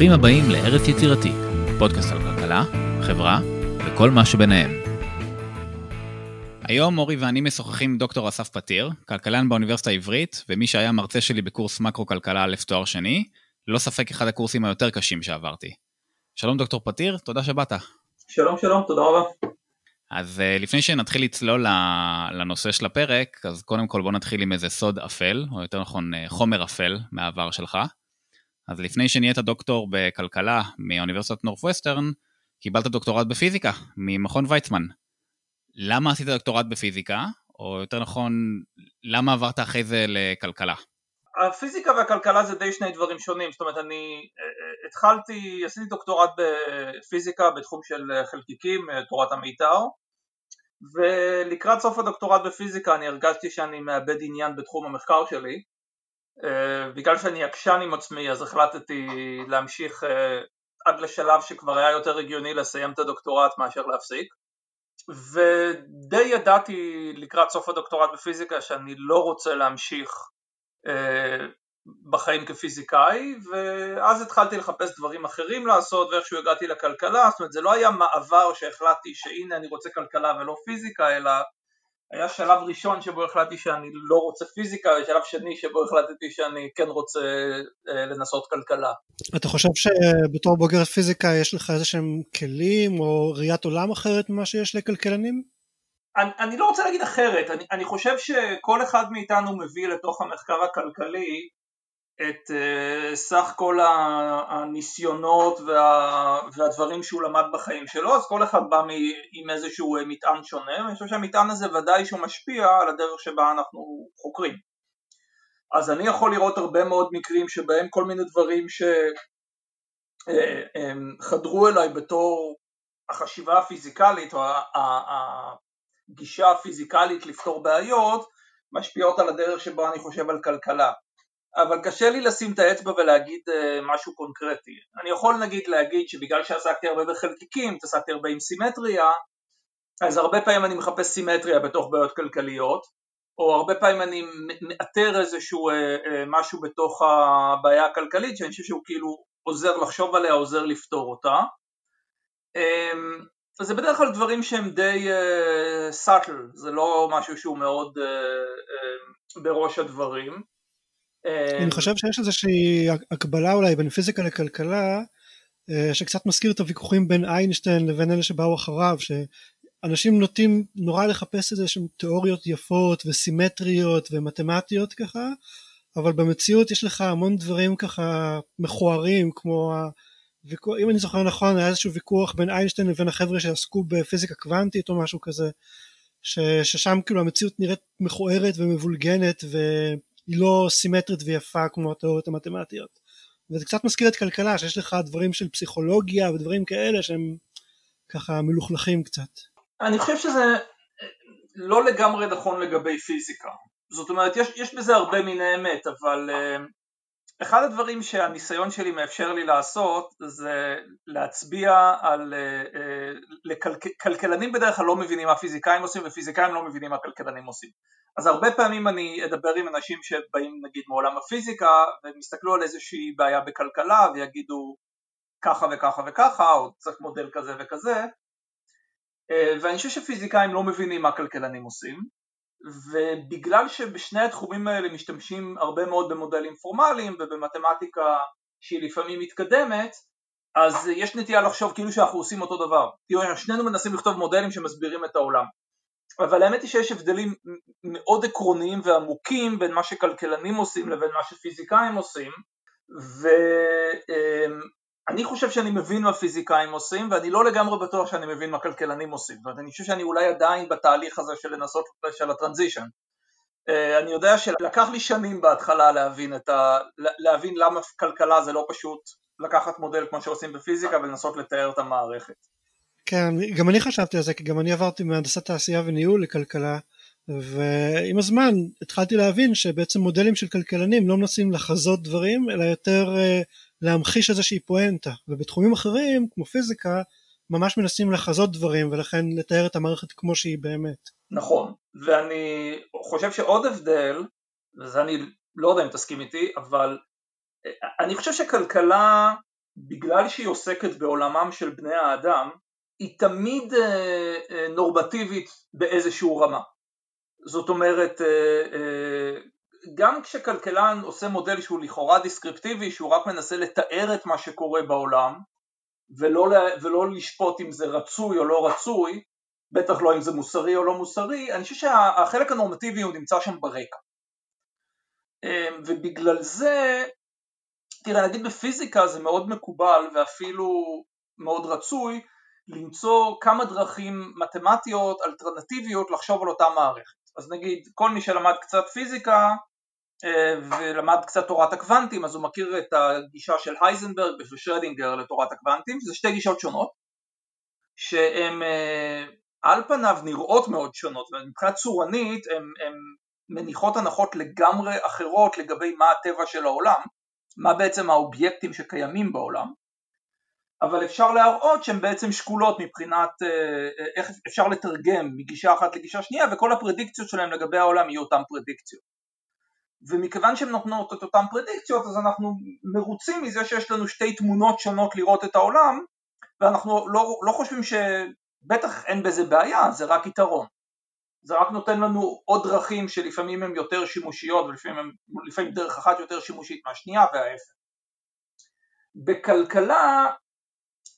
ברוכים הבאים לארץ יצירתי, פודקאסט על כלכלה, חברה וכל מה שביניהם. היום אורי ואני משוחחים עם דוקטור אסף פתיר, כלכלן באוניברסיטה העברית, ומי שהיה מרצה שלי בקורס מקרו-כלכלה א' תואר שני, ללא ספק אחד הקורסים היותר קשים שעברתי. שלום דוקטור פתיר, תודה שבאת. שלום שלום, תודה רבה. אז uh, לפני שנתחיל לצלול לנושא של הפרק, אז קודם כל בוא נתחיל עם איזה סוד אפל, או יותר נכון uh, חומר אפל מהעבר שלך. אז לפני שנהיית דוקטור בכלכלה מאוניברסיטת נורפווסטרן, קיבלת דוקטורט בפיזיקה ממכון ויצמן. למה עשית דוקטורט בפיזיקה, או יותר נכון, למה עברת אחרי זה לכלכלה? הפיזיקה והכלכלה זה די שני דברים שונים, זאת אומרת אני אה, אה, התחלתי, עשיתי דוקטורט בפיזיקה בתחום של חלקיקים, אה, תורת המיתר ולקראת סוף הדוקטורט בפיזיקה אני הרגשתי שאני מאבד עניין בתחום המחקר שלי בגלל שאני עקשן עם עצמי אז החלטתי להמשיך עד לשלב שכבר היה יותר הגיוני לסיים את הדוקטורט מאשר להפסיק. ודי ידעתי לקראת סוף הדוקטורט בפיזיקה שאני לא רוצה להמשיך אה, בחיים כפיזיקאי ואז התחלתי לחפש דברים אחרים לעשות ואיכשהו הגעתי לכלכלה. זאת אומרת זה לא היה מעבר שהחלטתי שהנה אני רוצה כלכלה ולא פיזיקה אלא היה שלב ראשון שבו החלטתי שאני לא רוצה פיזיקה ושלב שני שבו החלטתי שאני כן רוצה אה, לנסות כלכלה. אתה חושב שבתור בוגר פיזיקה יש לך איזה שהם כלים או ראיית עולם אחרת ממה שיש לכלכלנים? אני, אני לא רוצה להגיד אחרת, אני, אני חושב שכל אחד מאיתנו מביא לתוך המחקר הכלכלי את uh, סך כל הניסיונות וה, והדברים שהוא למד בחיים שלו, אז כל אחד בא מ, עם איזשהו אה, מטען שונה, ואני חושב שהמטען הזה ודאי שהוא משפיע על הדרך שבה אנחנו חוקרים. אז אני יכול לראות הרבה מאוד מקרים שבהם כל מיני דברים שחדרו אה, אליי בתור החשיבה הפיזיקלית או הגישה הפיזיקלית לפתור בעיות משפיעות על הדרך שבה אני חושב על כלכלה. אבל קשה לי לשים את האצבע ולהגיד uh, משהו קונקרטי. אני יכול נגיד להגיד שבגלל שעסקתי הרבה בחלקיקים, התעסקתי הרבה עם סימטריה, אז הרבה פעמים אני מחפש סימטריה בתוך בעיות כלכליות, או הרבה פעמים אני מאתר איזשהו uh, uh, משהו בתוך הבעיה הכלכלית שאני חושב שהוא כאילו עוזר לחשוב עליה, עוזר לפתור אותה. אז זה בדרך כלל דברים שהם די סאטל, זה לא משהו שהוא מאוד בראש הדברים. אני אמ, חושב שיש איזושהי הקבלה אולי בין פיזיקה לכלכלה אה, שקצת מזכיר את הוויכוחים בין איינשטיין לבין אלה שבאו אחריו שאנשים נוטים נורא לחפש איזה שהם תיאוריות יפות וסימטריות ומתמטיות ככה אבל במציאות יש לך המון דברים ככה מכוערים כמו הוויכוח, אם אני זוכר נכון היה איזשהו ויכוח בין איינשטיין לבין החבר'ה שעסקו בפיזיקה קוונטית או משהו כזה ש, ששם כאילו המציאות נראית מכוערת ומבולגנת ו... היא לא סימטרית ויפה כמו התיאוריות המתמטיות. וזה קצת מזכיר את כלכלה, שיש לך דברים של פסיכולוגיה ודברים כאלה שהם ככה מלוכלכים קצת. אני חושב שזה לא לגמרי נכון לגבי פיזיקה. זאת אומרת, יש, יש בזה הרבה מן האמת, אבל uh, אחד הדברים שהניסיון שלי מאפשר לי לעשות זה להצביע על... Uh, uh, כלכלנים בדרך כלל לא מבינים מה פיזיקאים עושים ופיזיקאים לא מבינים מה כלכלנים עושים. אז הרבה פעמים אני אדבר עם אנשים שבאים נגיד מעולם הפיזיקה והם יסתכלו על איזושהי בעיה בכלכלה ויגידו ככה וככה וככה או צריך מודל כזה וכזה אה, ואני חושב שפיזיקאים לא מבינים מה כלכלנים עושים ובגלל שבשני התחומים האלה משתמשים הרבה מאוד במודלים פורמליים ובמתמטיקה שהיא לפעמים מתקדמת אז יש נטייה לחשוב כאילו שאנחנו עושים אותו דבר. כאילו שנינו מנסים לכתוב מודלים שמסבירים את העולם. אבל האמת היא שיש הבדלים מאוד עקרוניים ועמוקים בין מה שכלכלנים עושים לבין מה שפיזיקאים עושים ואני חושב שאני מבין מה פיזיקאים עושים ואני לא לגמרי בטוח שאני מבין מה כלכלנים עושים. זאת אומרת אני חושב שאני אולי עדיין בתהליך הזה של לנסות של הטרנזישן. אה, אני יודע שלקח לי שנים בהתחלה להבין, ה... להבין למה כלכלה זה לא פשוט לקחת מודל כמו שעושים בפיזיקה ולנסות לתאר את המערכת. כן, גם אני חשבתי על זה, כי גם אני עברתי מהנדסת תעשייה וניהול לכלכלה, ועם הזמן התחלתי להבין שבעצם מודלים של כלכלנים לא מנסים לחזות דברים, אלא יותר uh, להמחיש איזושהי פואנטה, ובתחומים אחרים, כמו פיזיקה, ממש מנסים לחזות דברים, ולכן לתאר את המערכת כמו שהיא באמת. נכון, ואני חושב שעוד הבדל, וזה אני לא יודע אם תסכים איתי, אבל אה, אני חושב שכלכלה בגלל שהיא עוסקת בעולמם של בני האדם, היא תמיד אה, אה, נורמטיבית באיזשהו רמה. זאת אומרת, גם כשכלכלן עושה מודל שהוא לכאורה דיסקריפטיבי, שהוא רק מנסה לתאר את מה שקורה בעולם, ולא, ולא לשפוט אם זה רצוי או לא רצוי, בטח לא אם זה מוסרי או לא מוסרי, אני חושב שהחלק הנורמטיבי הוא נמצא שם ברקע. אמ, ובגלל זה, תראה נגיד בפיזיקה זה מאוד מקובל ואפילו מאוד רצוי למצוא כמה דרכים מתמטיות אלטרנטיביות לחשוב על אותה מערכת. אז נגיד כל מי שלמד קצת פיזיקה ולמד קצת תורת הקוונטים אז הוא מכיר את הגישה של הייזנברג ושרדינגר לתורת הקוונטים, זה שתי גישות שונות שהן אה, על פניו נראות מאוד שונות ומבחינה צורנית הן מניחות הנחות לגמרי אחרות לגבי מה הטבע של העולם, מה בעצם האובייקטים שקיימים בעולם, אבל אפשר להראות שהן בעצם שקולות מבחינת אה, איך אפשר לתרגם מגישה אחת לגישה שנייה וכל הפרדיקציות שלהם לגבי העולם יהיו אותן פרדיקציות. ומכיוון שהן נותנות את אותן פרדיקציות אז אנחנו מרוצים מזה שיש לנו שתי תמונות שונות לראות את העולם ואנחנו לא, לא חושבים שבטח אין בזה בעיה, זה רק יתרון. זה רק נותן לנו עוד דרכים שלפעמים הן יותר שימושיות ולפעמים דרך אחת יותר שימושית מהשנייה וההפך. בכלכלה,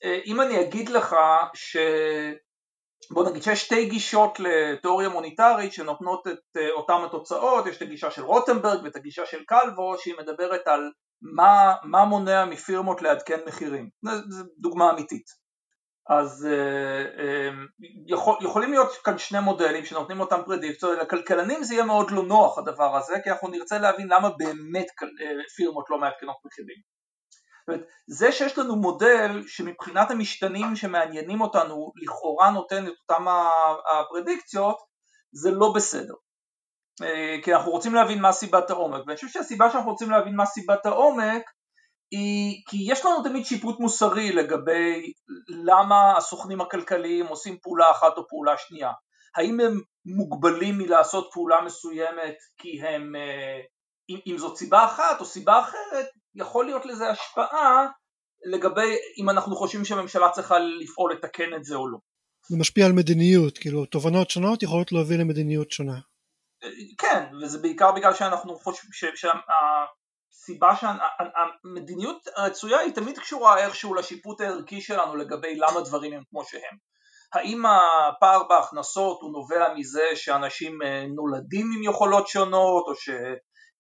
אה, אם אני אגיד לך ש... בוא נגיד שיש שתי גישות לתיאוריה מוניטרית שנותנות את אה, אותן התוצאות, יש את הגישה של רוטנברג ואת הגישה של קלבו שהיא מדברת על מה, מה מונע מפירמות לעדכן מחירים, זו דוגמה אמיתית. אז אה, אה, יכול, יכולים להיות כאן שני מודלים שנותנים אותם פרדיקציות, לכלכלנים זה יהיה מאוד לא נוח הדבר הזה, כי אנחנו נרצה להבין למה באמת אה, פירמות לא מעדכנות מחירים. זה שיש לנו מודל שמבחינת המשתנים שמעניינים אותנו לכאורה נותן את אותם הפרדיקציות, זה לא בסדר. כי אנחנו רוצים להבין מה סיבת העומק, ואני חושב שהסיבה שאנחנו רוצים להבין מה סיבת העומק היא כי יש לנו תמיד שיפוט מוסרי לגבי למה הסוכנים הכלכליים עושים פעולה אחת או פעולה שנייה. האם הם מוגבלים מלעשות פעולה מסוימת כי הם, אה, אם זאת סיבה אחת או סיבה אחרת, יכול להיות לזה השפעה לגבי אם אנחנו חושבים שהממשלה צריכה לפעול לתקן את זה או לא. זה משפיע על מדיניות, כאילו תובנות שונות יכולות להוביל למדיניות שונה. אה, כן, וזה בעיקר בגלל שאנחנו חושבים סיבה שהמדיניות הרצויה היא תמיד קשורה איכשהו לשיפוט הערכי שלנו לגבי למה דברים הם כמו שהם. האם הפער בהכנסות הוא נובע מזה שאנשים אה, נולדים עם יכולות שונות או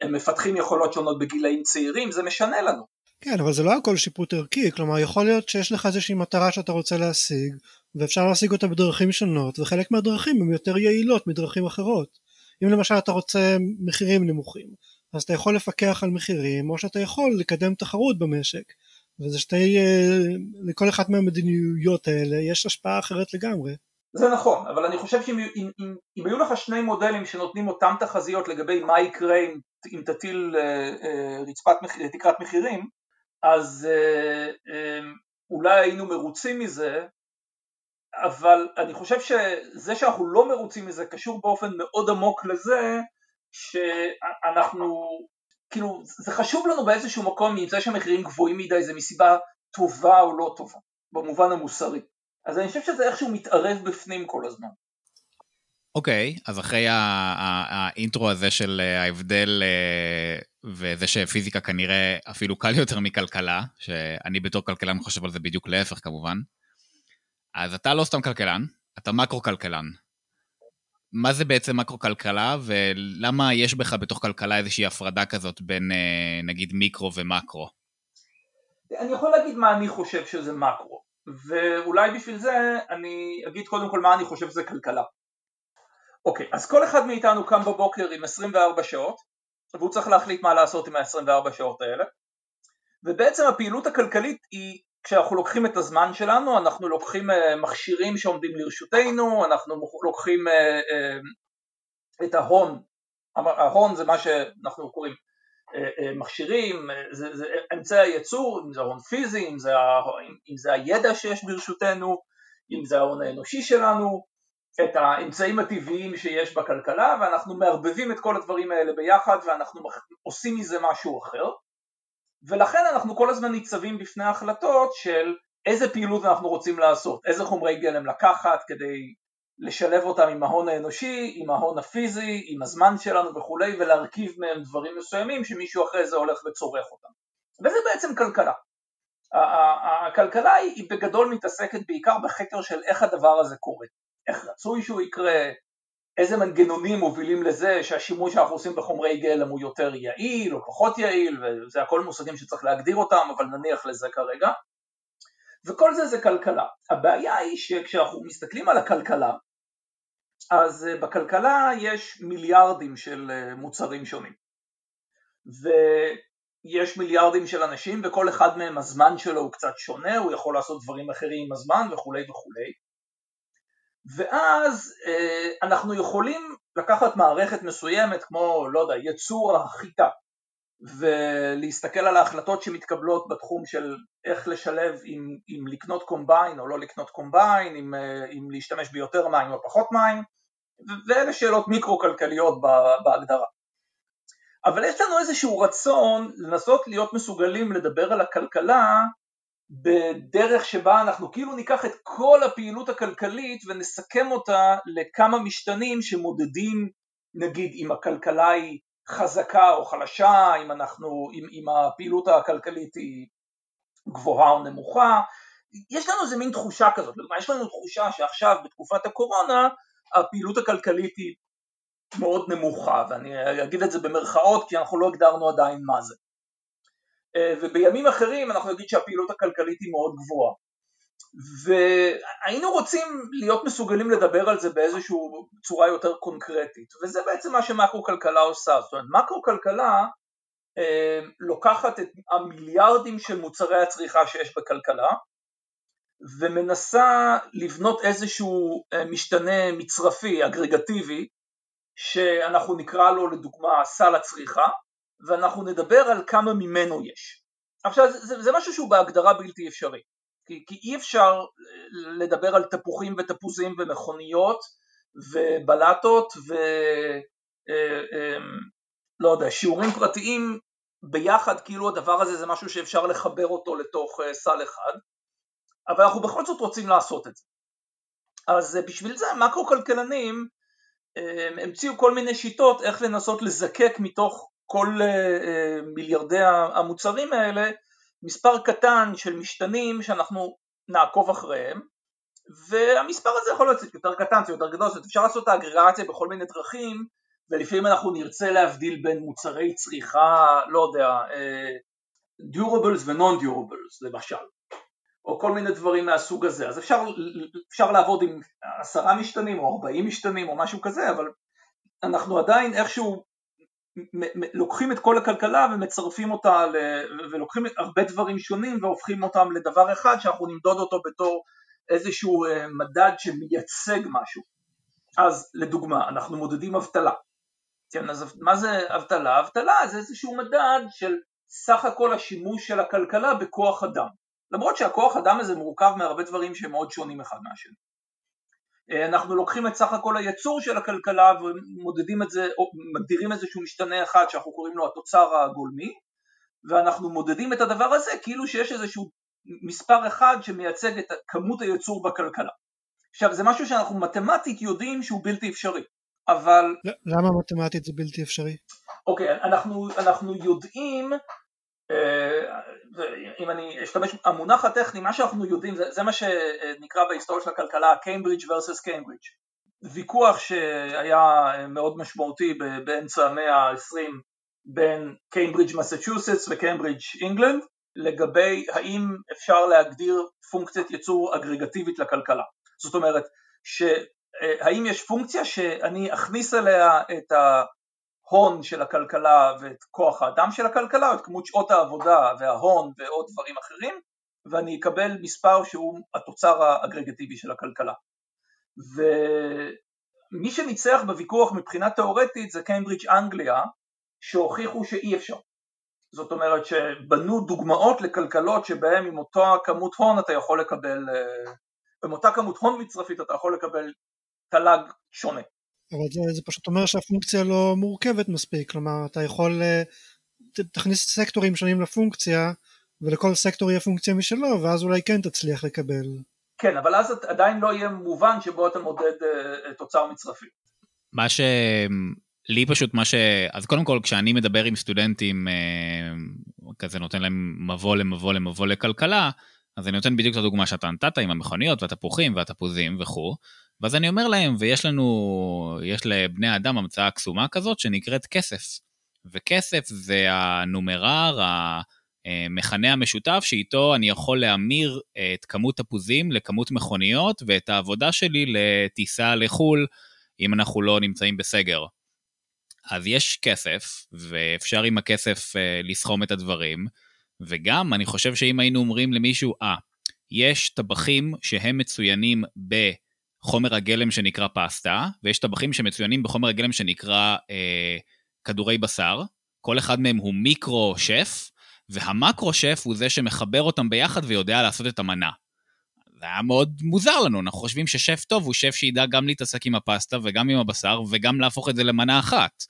שהם מפתחים יכולות שונות בגילאים צעירים, זה משנה לנו. כן, אבל זה לא הכל שיפוט ערכי, כלומר יכול להיות שיש לך איזושהי מטרה שאתה רוצה להשיג ואפשר להשיג אותה בדרכים שונות וחלק מהדרכים הן יותר יעילות מדרכים אחרות. אם למשל אתה רוצה מחירים נמוכים, אז אתה יכול לפקח על מחירים או שאתה יכול לקדם תחרות במשק וזה שתי, אה, לכל אחת מהמדיניויות האלה יש השפעה אחרת לגמרי. זה נכון, אבל אני חושב שאם אם, אם, אם היו לך שני מודלים שנותנים אותם תחזיות לגבי מה יקרה אם, אם תטיל אה, אה, רצפת מחיר, תקרת מחירים, אז אה, אה, אולי היינו מרוצים מזה, אבל אני חושב שזה שאנחנו לא מרוצים מזה קשור באופן מאוד עמוק לזה שאנחנו, כאילו זה חשוב לנו באיזשהו מקום אם זה שהמחירים גבוהים מדי זה מסיבה טובה או לא טובה, במובן המוסרי. אז אני חושב שזה איכשהו מתערב בפנים כל הזמן. אוקיי, okay, אז אחרי האינטרו הזה של אה, ההבדל אה, וזה שפיזיקה כנראה אפילו קל יותר מכלכלה, שאני בתור כלכלן חושב על זה בדיוק להפך כמובן, אז אתה לא סתם כלכלן, אתה מקרו-כלכלן. מה זה בעצם מקרו-כלכלה, ולמה יש בך בתוך כלכלה איזושהי הפרדה כזאת בין אה, נגיד מיקרו ומקרו? אני יכול להגיד מה אני חושב שזה מקרו, ואולי בשביל זה אני אגיד קודם כל מה אני חושב שזה כלכלה. אוקיי, אז כל אחד מאיתנו קם בבוקר עם 24 שעות, והוא צריך להחליט מה לעשות עם ה-24 שעות האלה, ובעצם הפעילות הכלכלית היא כשאנחנו לוקחים את הזמן שלנו, אנחנו לוקחים אה, מכשירים שעומדים לרשותנו, אנחנו לוקחים אה, אה, את ההון, ההון זה מה שאנחנו קוראים מכשירים, זה, זה אמצעי הייצור, אם זה הון פיזי, אם זה, אם זה הידע שיש ברשותנו, אם זה ההון האנושי שלנו, את האמצעים הטבעיים שיש בכלכלה ואנחנו מערבבים את כל הדברים האלה ביחד ואנחנו עושים מזה משהו אחר. ולכן אנחנו כל הזמן ניצבים בפני החלטות של איזה פעילות אנחנו רוצים לעשות, איזה חומרי גלם לקחת כדי לשלב אותם עם ההון האנושי, עם ההון הפיזי, עם הזמן שלנו וכולי ולהרכיב מהם דברים מסוימים שמישהו אחרי זה הולך וצורך אותם. וזה בעצם כלכלה. הכלכלה היא בגדול מתעסקת בעיקר בחקר של איך הדבר הזה קורה, איך רצוי שהוא יקרה, איזה מנגנונים מובילים לזה שהשימוש שאנחנו עושים בחומרי גלם הוא יותר יעיל או פחות יעיל, וזה הכל מושגים שצריך להגדיר אותם, אבל נניח לזה כרגע. וכל זה זה כלכלה. הבעיה היא שכשאנחנו מסתכלים על הכלכלה, אז אה, בכלכלה יש מיליארדים של אה, מוצרים שונים. ויש מיליארדים של אנשים וכל אחד מהם הזמן שלו הוא קצת שונה, הוא יכול לעשות דברים אחרים עם הזמן וכולי וכולי. ואז אה, אנחנו יכולים לקחת מערכת מסוימת כמו, לא יודע, יצור החיטה ולהסתכל על ההחלטות שמתקבלות בתחום של איך לשלב אם, אם לקנות קומביין או לא לקנות קומביין, אם, אה, אם להשתמש ביותר מים או פחות מים ואלה שאלות מיקרו-כלכליות בהגדרה. אבל יש לנו איזשהו רצון לנסות להיות מסוגלים לדבר על הכלכלה בדרך שבה אנחנו כאילו ניקח את כל הפעילות הכלכלית ונסכם אותה לכמה משתנים שמודדים נגיד אם הכלכלה היא חזקה או חלשה, אם, אנחנו, אם, אם הפעילות הכלכלית היא גבוהה או נמוכה, יש לנו איזה מין תחושה כזאת, לדוגמה יש לנו תחושה שעכשיו בתקופת הקורונה הפעילות הכלכלית היא מאוד נמוכה ואני אגיד את זה במרכאות כי אנחנו לא הגדרנו עדיין מה זה. אה, ובימים אחרים אנחנו נגיד שהפעילות הכלכלית היא מאוד גבוהה והיינו רוצים להיות מסוגלים לדבר על זה באיזושהי צורה יותר קונקרטית וזה בעצם מה שמקרו כלכלה עושה, זאת אומרת מקרו כלכלה אה, לוקחת את המיליארדים של מוצרי הצריכה שיש בכלכלה ומנסה לבנות איזשהו אה, משתנה מצרפי, אגרגטיבי, שאנחנו נקרא לו לדוגמה סל הצריכה, ואנחנו נדבר על כמה ממנו יש. עכשיו זה, זה משהו שהוא בהגדרה בלתי אפשרי, כי, כי אי אפשר אה, לדבר על תפוחים ותפוזים ומכוניות ובלטות ולא אה, לא יודע, שיעורים פרטיים ביחד כאילו הדבר הזה זה משהו שאפשר לחבר אותו לתוך סל אחד אבל אנחנו בכל זאת רוצים לעשות את זה. אז אה, בשביל זה מקרו-כלכלנים אה, המציאו כל מיני שיטות איך לנסות לזקק מתוך כל אה, מיליארדי המוצרים האלה מספר קטן של משתנים שאנחנו נעקוב אחריהם והמספר הזה יכול להיות יותר קטן, יותר גדול, זאת אפשר לעשות את האגרגציה בכל מיני דרכים ולפעמים אנחנו נרצה להבדיל בין מוצרי צריכה, לא יודע, דיורבלס ונון דיורבלס למשל או כל מיני דברים מהסוג הזה, אז אפשר, אפשר לעבוד עם עשרה משתנים או ארבעים משתנים או משהו כזה, אבל אנחנו עדיין איכשהו לוקחים את כל הכלכלה ומצרפים אותה ל... ולוקחים הרבה דברים שונים והופכים אותם לדבר אחד שאנחנו נמדוד אותו בתור איזשהו אה, מדד שמייצג משהו. אז לדוגמה, אנחנו מודדים אבטלה. כן, אז מה זה אבטלה? אבטלה זה איזשהו מדד של סך הכל השימוש של הכלכלה בכוח אדם. למרות שהכוח אדם הזה מורכב מהרבה דברים שהם מאוד שונים אחד מהשני. אה, אנחנו לוקחים את סך הכל הייצור של הכלכלה ומודדים את זה, או מגדירים איזשהו משתנה אחד שאנחנו קוראים לו התוצר הגולמי ואנחנו מודדים את הדבר הזה כאילו שיש איזשהו מספר אחד שמייצג את כמות הייצור בכלכלה. עכשיו זה משהו שאנחנו מתמטית יודעים שהוא בלתי אפשרי, אבל... למה מתמטית זה בלתי אפשרי? אוקיי, אנחנו, אנחנו יודעים אם אני אשתמש, המונח הטכני, מה שאנחנו יודעים, זה, זה מה שנקרא בהיסטוריה של הכלכלה Cambridge versus Cambridge. ויכוח שהיה מאוד משמעותי באמצע המאה ה-20 בין Cambridge Massachusetts ו Cambridge England לגבי האם אפשר להגדיר פונקציית ייצור אגרגטיבית לכלכלה. זאת אומרת, שהאם יש פונקציה שאני אכניס אליה את ה... ההון של הכלכלה ואת כוח האדם של הכלכלה, את כמות שעות העבודה וההון ועוד דברים אחרים, ואני אקבל מספר שהוא התוצר האגרגטיבי של הכלכלה. ומי שניצח בוויכוח מבחינה תאורטית זה קיימברידג' אנגליה, שהוכיחו שאי אפשר. זאת אומרת שבנו דוגמאות לכלכלות שבהן עם אותה כמות הון אתה יכול לקבל, אה, עם אותה כמות הון מצרפית אתה יכול לקבל תל"ג שונה. אבל זה, זה פשוט אומר שהפונקציה לא מורכבת מספיק, כלומר אתה יכול אה, תכניס סקטורים שונים לפונקציה, ולכל סקטור יהיה פונקציה משלו, ואז אולי כן תצליח לקבל. כן, אבל אז עדיין לא יהיה מובן שבו אתה מודד uh, תוצר מצרפי. מה ש... לי פשוט מה ש... אז קודם כל, כשאני מדבר עם סטודנטים, אה, כזה נותן להם מבוא למבוא למבוא לכלכלה, אז אני נותן בדיוק את הדוגמה שאתה נתת עם המכוניות והתפוחים והתפוזים וכו', ואז אני אומר להם, ויש לנו, יש לבני האדם המצאה קסומה כזאת שנקראת כסף. וכסף זה הנומרר, המכנה המשותף שאיתו אני יכול להמיר את כמות תפוזים לכמות מכוניות ואת העבודה שלי לטיסה לחו"ל, אם אנחנו לא נמצאים בסגר. אז יש כסף, ואפשר עם הכסף אה, לסכום את הדברים, וגם אני חושב שאם היינו אומרים למישהו, אה, יש טבחים שהם מצוינים בחומר הגלם שנקרא פסטה, ויש טבחים שמצוינים בחומר הגלם שנקרא אה, כדורי בשר, כל אחד מהם הוא מיקרו שף, והמקרו שף הוא זה שמחבר אותם ביחד ויודע לעשות את המנה. זה היה מאוד מוזר לנו, אנחנו חושבים ששף טוב הוא שף שידע גם להתעסק עם הפסטה וגם עם הבשר וגם להפוך את זה למנה אחת.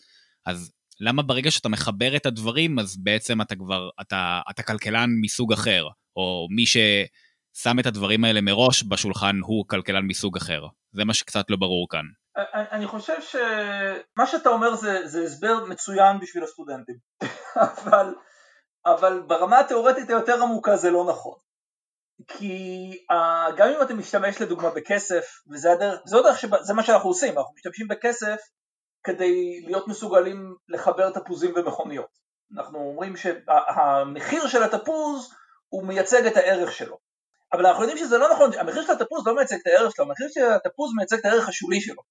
אז למה ברגע שאתה מחבר את הדברים, אז בעצם אתה כבר, אתה, אתה כלכלן מסוג אחר, או מי ששם את הדברים האלה מראש בשולחן הוא כלכלן מסוג אחר. זה מה שקצת לא ברור כאן. אני חושב שמה שאתה אומר זה, זה הסבר מצוין בשביל הסטודנטים, אבל, אבל ברמה התיאורטית היותר עמוקה זה לא נכון. כי uh, גם אם אתה משתמש לדוגמה בכסף, וזה הדרך, זה, הדרך שבה, זה מה שאנחנו עושים, אנחנו משתמשים בכסף כדי להיות מסוגלים לחבר תפוזים ומכוניות. אנחנו אומרים שהמחיר של התפוז הוא מייצג את הערך שלו. אבל אנחנו יודעים שזה לא נכון, המחיר של התפוז לא מייצג את הערך שלו, המחיר של התפוז מייצג את הערך השולי שלו.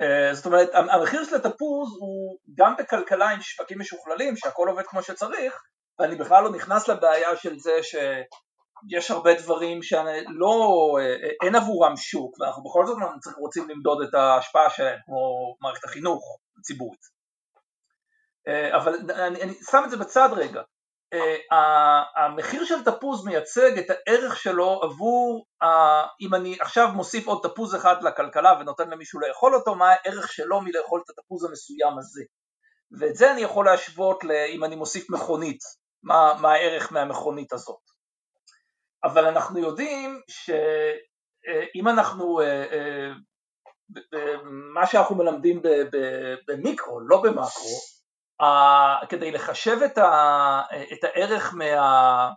אה, זאת אומרת, המחיר של התפוז הוא גם בכלכלה עם שווקים משוכללים, שהכל עובד כמו שצריך, ואני בכלל לא נכנס לבעיה של זה שיש הרבה דברים שלא, אין עבורם שוק, ואנחנו בכל זאת רוצים למדוד את ההשפעה שלהם, כמו מערכת החינוך הציבורית. אה, אבל אני, אני שם את זה בצד רגע. אה, המחיר של תפוז מייצג את הערך שלו עבור, אם אני עכשיו מוסיף עוד תפוז אחד לכלכלה ונותן למישהו לאכול אותו, מה הערך שלו מלאכול את התפוז המסוים הזה. ואת זה אני יכול להשוות אם אני מוסיף מכונית מה, מה הערך מהמכונית הזאת. אבל אנחנו יודעים שאם אנחנו, אה, אה, מה שאנחנו מלמדים במיקרו, לא במקרו, כדי לחשב את, הערך מה,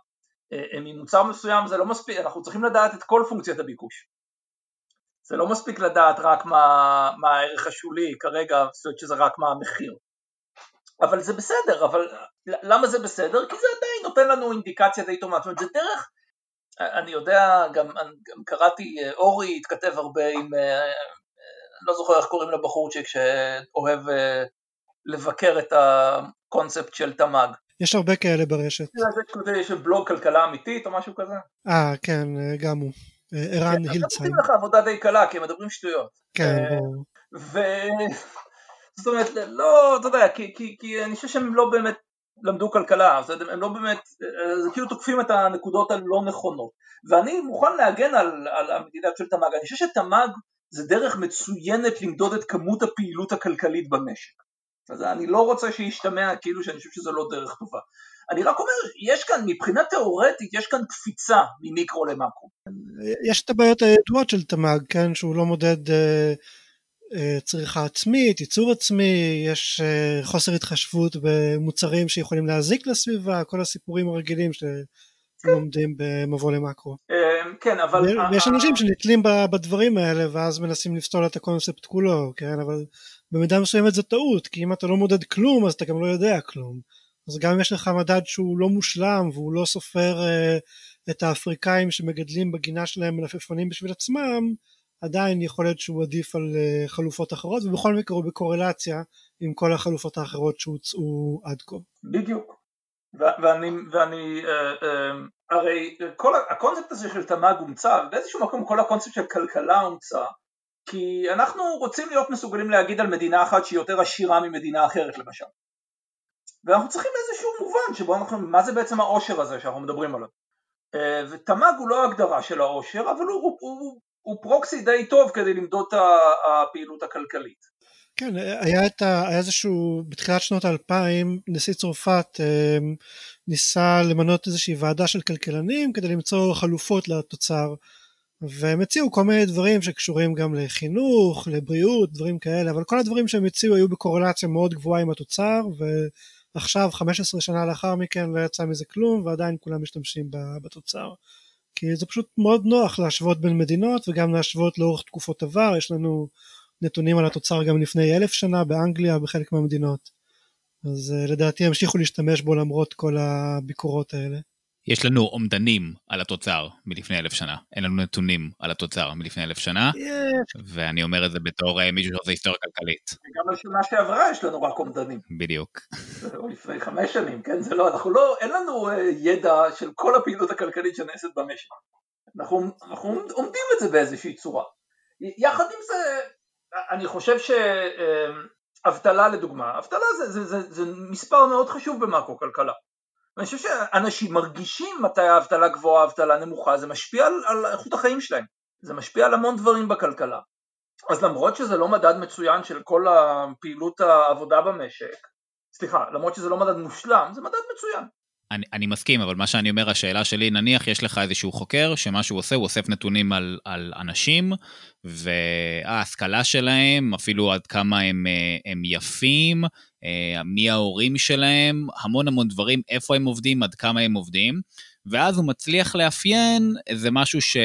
אה, ממוצר מסוים זה לא מספיק, אנחנו צריכים לדעת את כל פונקציית הביקוש. זה לא מספיק לדעת רק מה, מה הערך השולי כרגע, זאת אומרת שזה רק מה המחיר. אבל זה בסדר, אבל למה זה בסדר? כי זה עדיין נותן לנו אינדיקציה די טובה, זאת אומרת זה דרך, אני יודע, גם, גם קראתי, אורי התכתב הרבה עם, אה, לא זוכר איך קוראים לבחורצ'יק שאוהב אה, לבקר את הקונספט של תמ"ג. יש הרבה כאלה ברשת. יש בלוג כלכלה אמיתית או משהו כזה? אה, כן, גם הוא. ערן כן, הילצהיים. עושים לך עבודה די קלה, כי הם מדברים שטויות. כן, אה, ברור. זאת אומרת, לא, אתה יודע, כי, כי, כי אני חושב שהם לא באמת למדו כלכלה, הם לא באמת, זה כאילו תוקפים את הנקודות הלא נכונות. ואני מוכן להגן על, על המדינה של תמ"ג, אני חושב שתמ"ג זה דרך מצוינת למדוד את כמות הפעילות הכלכלית במשק. אז אני לא רוצה שישתמע כאילו שאני חושב שזו לא דרך טובה. אני רק אומר, יש כאן, מבחינה תיאורטית, יש כאן קפיצה ממיקרו למקרו. יש את הבעיות הידועות של תמ"ג, כן, שהוא לא מודד אה, אה, צריכה עצמית, ייצור עצמי, יש אה, חוסר התחשבות במוצרים שיכולים להזיק לסביבה, כל הסיפורים הרגילים שלומדים במבוא למקרו. אה, כן, אבל... ויש אנשים שנתלים בדברים האלה ואז מנסים לפסול את הקונספט כולו, כן, אבל במידה מסוימת זה טעות, כי אם אתה לא מודד כלום אז אתה גם לא יודע כלום. אז גם אם יש לך מדד שהוא לא מושלם והוא לא סופר את האפריקאים שמגדלים בגינה שלהם מלפפונים בשביל עצמם, עדיין יכול להיות שהוא עדיף על אה, חלופות אחרות ובכל מקרה הוא בקורלציה עם כל החלופות האחרות שהוצאו עד כה. בדיוק. ואני, ואני אה, אה, הרי כל הקונספט הזה של תמ"ג הומצא באיזשהו מקום כל הקונספט של כלכלה הומצא כי אנחנו רוצים להיות מסוגלים להגיד על מדינה אחת שהיא יותר עשירה ממדינה אחרת למשל ואנחנו צריכים איזשהו מובן שבו אנחנו, מה זה בעצם העושר הזה שאנחנו מדברים עליו ותמ"ג הוא לא הגדרה של העושר אבל הוא, הוא, הוא הוא פרוקסי די טוב כדי למדוד את הפעילות הכלכלית. כן, היה, את ה, היה איזשהו, בתחילת שנות האלפיים, נשיא צרפת אה, ניסה למנות איזושהי ועדה של כלכלנים כדי למצוא חלופות לתוצר, והם הציעו כל מיני דברים שקשורים גם לחינוך, לבריאות, דברים כאלה, אבל כל הדברים שהם הציעו היו בקורלציה מאוד גבוהה עם התוצר, ועכשיו, 15 שנה לאחר מכן, לא יצא מזה כלום, ועדיין כולם משתמשים בתוצר. כי זה פשוט מאוד נוח להשוות בין מדינות וגם להשוות לאורך תקופות עבר, יש לנו נתונים על התוצר גם לפני אלף שנה באנגליה בחלק מהמדינות. אז uh, לדעתי ימשיכו להשתמש בו למרות כל הביקורות האלה. יש לנו אומדנים על התוצר מלפני אלף שנה, אין לנו נתונים על התוצר מלפני אלף שנה, יש. ואני אומר את זה בתור uh, מישהו שעושה היסטוריה כלכלית. גם על שנה שעברה יש לנו רק אומדנים. בדיוק. או לפני חמש שנים, כן? זה לא, אנחנו לא, אין לנו uh, ידע של כל הפעילות הכלכלית שנעשית במשק. אנחנו, אנחנו עומדים את זה באיזושהי צורה. יחד עם זה, אני חושב שאבטלה לדוגמה, אבטלה זה, זה, זה, זה מספר מאוד חשוב במאקרו כלכלה. ואני חושב שאנשים מרגישים מתי האבטלה גבוהה, האבטלה נמוכה, זה משפיע על, על איכות החיים שלהם, זה משפיע על המון דברים בכלכלה. אז למרות שזה לא מדד מצוין של כל הפעילות העבודה במשק, סליחה, למרות שזה לא מדד מושלם, זה מדד מצוין. אני, אני מסכים, אבל מה שאני אומר, השאלה שלי, נניח יש לך איזשהו חוקר, שמה שהוא עושה, הוא אוסף נתונים על, על אנשים, וההשכלה שלהם, אפילו עד כמה הם, אה, הם יפים, מי ההורים שלהם, המון המון דברים, איפה הם עובדים, עד כמה הם עובדים, ואז הוא מצליח לאפיין איזה משהו ש...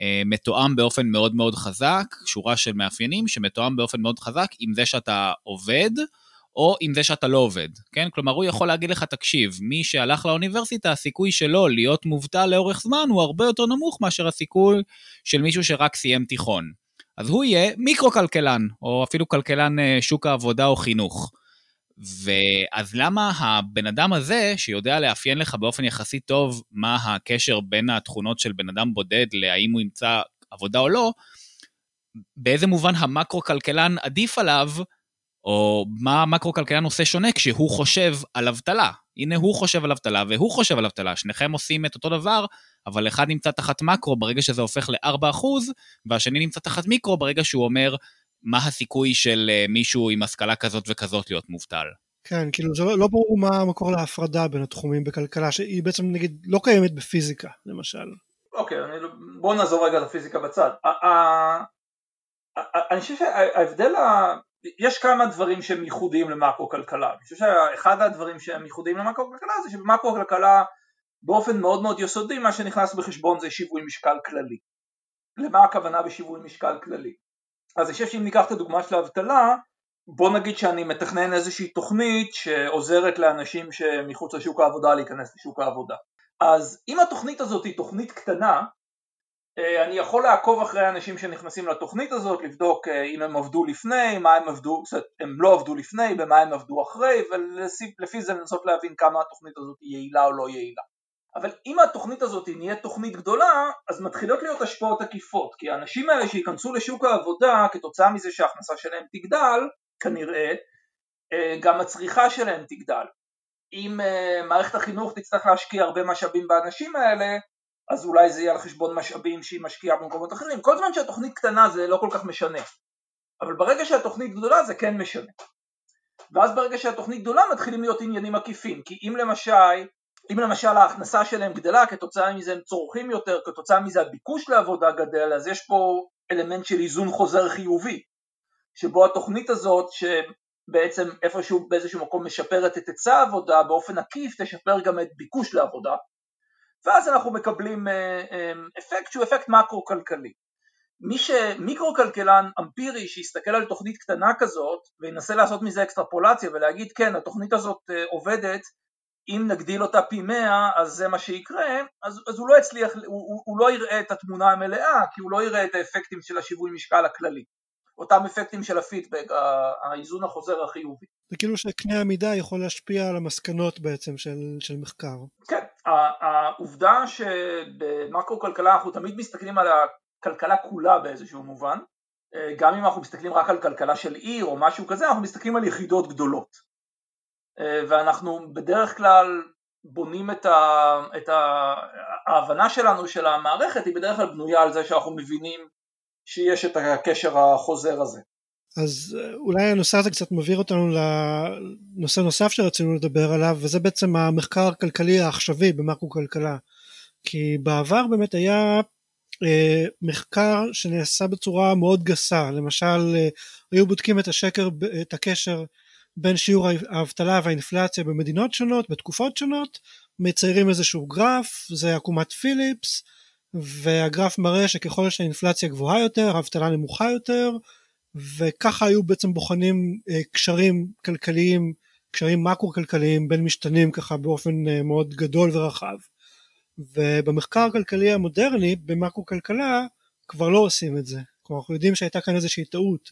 אה, מתואם באופן מאוד מאוד חזק, שורה של מאפיינים שמתואם באופן מאוד חזק עם זה שאתה עובד, או עם זה שאתה לא עובד, כן? כלומר, הוא יכול להגיד לך, תקשיב, מי שהלך לאוניברסיטה, הסיכוי שלו להיות מובטל לאורך זמן הוא הרבה יותר נמוך מאשר הסיכוי של מישהו שרק סיים תיכון. אז הוא יהיה מיקרו-כלכלן, או אפילו כלכלן אה, שוק העבודה או חינוך. ואז למה הבן אדם הזה, שיודע לאפיין לך באופן יחסית טוב מה הקשר בין התכונות של בן אדם בודד להאם הוא ימצא עבודה או לא, באיזה מובן המקרו-כלכלן עדיף עליו או מה המקרו-כלכלן עושה שונה כשהוא חושב על אבטלה. הנה הוא חושב על אבטלה והוא חושב על אבטלה, שניכם עושים את אותו דבר, אבל אחד נמצא תחת מקרו ברגע שזה הופך ל-4%, והשני נמצא תחת מיקרו ברגע שהוא אומר מה הסיכוי של אה, מישהו עם השכלה כזאת וכזאת להיות מובטל. כן, כאילו זה לא, לא ברור מה המקור להפרדה בין התחומים בכלכלה, שהיא בעצם נגיד לא קיימת בפיזיקה, למשל. אוקיי, לא- בואו נעזור רגע לפיזיקה בצד. אני חושב שההבדל יש כמה דברים שהם ייחודיים למאקרו כלכלה, אני חושב שאחד הדברים שהם ייחודיים למאקרו כלכלה זה שבמאקרו כלכלה באופן מאוד מאוד יסודי מה שנכנס בחשבון זה שיווי משקל כללי. למה הכוונה בשיווי משקל כללי? אז אני חושב שאם ניקח את הדוגמה של האבטלה, בוא נגיד שאני מתכנן איזושהי תוכנית שעוזרת לאנשים שמחוץ לשוק העבודה להיכנס לשוק העבודה. אז אם התוכנית הזאת היא תוכנית קטנה, אה, אני יכול לעקוב אחרי האנשים שנכנסים לתוכנית הזאת, לבדוק אה, אם הם עבדו לפני, מה הם עבדו, זאת הם לא עבדו לפני, במה הם עבדו אחרי, ולפי זה לנסות להבין כמה התוכנית הזאת היא יעילה או לא יעילה. אבל אם התוכנית הזאת נהיית תוכנית גדולה, אז מתחילות להיות השפעות עקיפות, כי האנשים האלה שייכנסו לשוק העבודה כתוצאה מזה שההכנסה שלהם תגדל, כנראה, אה, גם הצריכה שלהם תגדל. אם מערכת החינוך תצטרך להשקיע הרבה משאבים באנשים האלה, אז אולי זה יהיה על חשבון משאבים שהיא משקיעה במקומות אחרים. כל זמן שהתוכנית קטנה זה לא כל כך משנה, אבל ברגע שהתוכנית גדולה זה כן משנה. ואז ברגע שהתוכנית גדולה מתחילים להיות עניינים עקיפים, כי אם למשל, אם למשל ההכנסה שלהם גדלה, כתוצאה מזה הם צורכים יותר, כתוצאה מזה הביקוש לעבודה גדל, אז יש פה אלמנט של איזון חוזר חיובי, שבו התוכנית הזאת שבעצם איפשהו באיזשהו מקום משפרת את היצע העבודה, באופן עקיף תשפר גם את ביקוש לעבודה, ואז אנחנו מקבלים אה, אה, אפקט שהוא אפקט מקרו-כלכלי. מי שמיקרו-כלכלן אמפירי שיסתכל על תוכנית קטנה כזאת וינסה לעשות מזה אקסטרפולציה ולהגיד כן התוכנית הזאת אה, עובדת אם נגדיל אותה פי 100 אז זה מה שיקרה אז, אז הוא לא יצליח, הוא, הוא, הוא לא יראה את התמונה המלאה כי הוא לא יראה את האפקטים של השיווי משקל הכללי אותם אפקטים של הפידבק, האיזון החוזר החיובי. זה כאילו שקנה המידה יכול להשפיע על המסקנות בעצם של, של מחקר. כן, העובדה שבמקרו כלכלה אנחנו תמיד מסתכלים על הכלכלה כולה באיזשהו מובן, גם אם אנחנו מסתכלים רק על כלכלה של עיר או משהו כזה, אנחנו מסתכלים על יחידות גדולות. ואנחנו בדרך כלל בונים את, ה, את ה, ההבנה שלנו של המערכת היא בדרך כלל בנויה על זה שאנחנו מבינים שיש את הקשר החוזר הזה. אז אה, אולי הנושא הזה קצת מבהיר אותנו לנושא נוסף שרצינו לדבר עליו וזה בעצם המחקר הכלכלי העכשווי במקרו כלכלה כי בעבר באמת היה אה, מחקר שנעשה בצורה מאוד גסה למשל אה, היו בודקים את השקר את הקשר בין שיעור האבטלה והאינפלציה במדינות שונות בתקופות שונות מציירים איזשהו גרף זה עקומת פיליפס והגרף מראה שככל שהאינפלציה גבוהה יותר האבטלה נמוכה יותר וככה היו בעצם בוחנים אה, קשרים כלכליים, קשרים מקרו כלכליים בין משתנים ככה באופן אה, מאוד גדול ורחב. ובמחקר הכלכלי המודרני במקרו כלכלה כבר לא עושים את זה. כלומר אנחנו יודעים שהייתה כאן איזושהי טעות.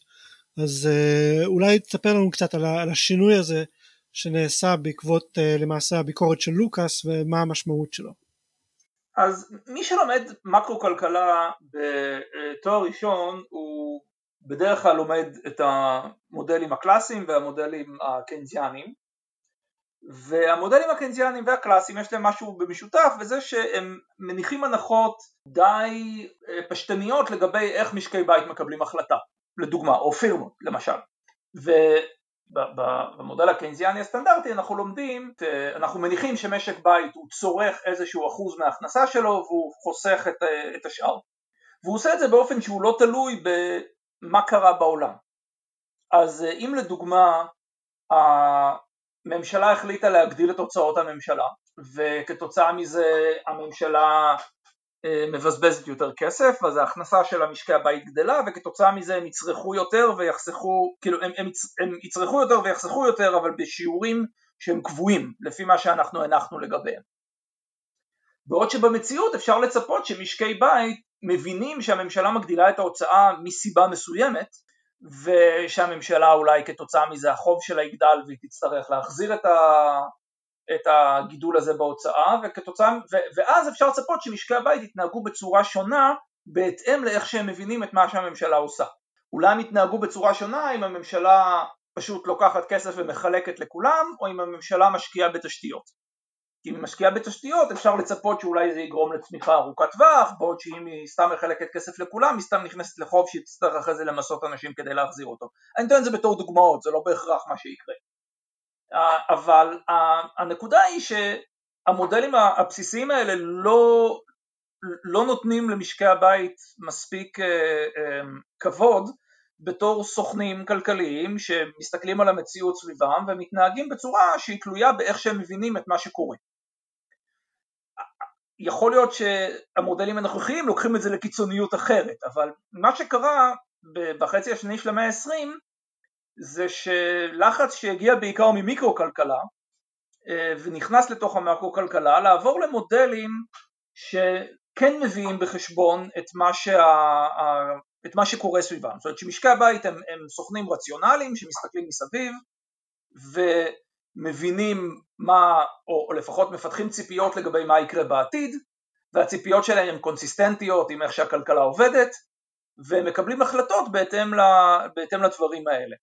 אז אה, אולי תספר לנו קצת על השינוי הזה שנעשה בעקבות למעשה הביקורת של לוקאס ומה המשמעות שלו. אז מי שלומד מקרו כלכלה בתואר ראשון הוא בדרך כלל לומד את המודלים הקלאסיים והמודלים הקיינזיאניים והמודלים הקיינזיאניים והקלאסיים יש להם משהו במשותף וזה שהם מניחים הנחות די אה, פשטניות לגבי איך משקי בית מקבלים החלטה לדוגמה או פירמות למשל ובמודל הקיינזיאני הסטנדרטי אנחנו לומדים, אנחנו מניחים שמשק בית הוא צורך איזשהו אחוז מההכנסה שלו והוא חוסך את, אה, את השאר והוא עושה את זה באופן שהוא לא תלוי מה קרה בעולם. אז אה, אם לדוגמה הממשלה החליטה להגדיל את הוצאות הממשלה וכתוצאה מזה הממשלה מבזבזת יותר כסף אז ההכנסה של המשקי הבית גדלה וכתוצאה מזה הם יצרכו יותר ויחסכו, כאילו הם, הם, הם יצרכו יותר ויחסכו יותר אבל בשיעורים שהם קבועים לפי מה שאנחנו הנחנו לגביהם. בעוד שבמציאות אפשר לצפות שמשקי בית מבינים שהממשלה מגדילה את ההוצאה מסיבה מסוימת ושהממשלה אולי כתוצאה מזה החוב שלה יגדל והיא תצטרך להחזיר את, ה, את הגידול הזה בהוצאה וכתוצאה, ו, ואז אפשר לצפות שמשקי הבית יתנהגו בצורה שונה בהתאם לאיך שהם מבינים את מה שהממשלה עושה. אולי הם יתנהגו בצורה שונה אם הממשלה פשוט לוקחת כסף ומחלקת לכולם או אם הממשלה משקיעה בתשתיות. כי אם היא משקיעה בתשתיות אפשר לצפות שאולי זה יגרום לצמיחה ארוכת טווח בעוד שאם היא סתם מחלקת כסף לכולם היא סתם נכנסת לחוב שהיא תצטרך אחרי זה למסות אנשים כדי להחזיר אותו אני נותן את זה בתור דוגמאות זה לא בהכרח מה שיקרה אבל הנקודה היא שהמודלים הבסיסיים האלה לא, לא נותנים למשקי הבית מספיק אה, אה, כבוד בתור סוכנים כלכליים שמסתכלים על המציאות סביבם ומתנהגים בצורה שהיא תלויה באיך שהם מבינים את מה שקורה. יכול להיות שהמודלים הנוכחיים לוקחים את זה לקיצוניות אחרת, אבל מה שקרה בחצי השני של המאה ה-20 זה שלחץ שהגיע בעיקר ממיקרו-כלכלה אה, ונכנס לתוך המקרו-כלכלה לעבור למודלים שכן מביאים בחשבון את מה, שה, את מה שקורה סביבם, זאת אומרת שמשקי הבית הם, הם סוכנים רציונליים שמסתכלים מסביב ו... מבינים מה, או, או לפחות מפתחים ציפיות לגבי מה יקרה בעתיד, והציפיות שלהם הן קונסיסטנטיות עם איך שהכלכלה עובדת, ומקבלים החלטות בהתאם, ל, בהתאם לדברים האלה.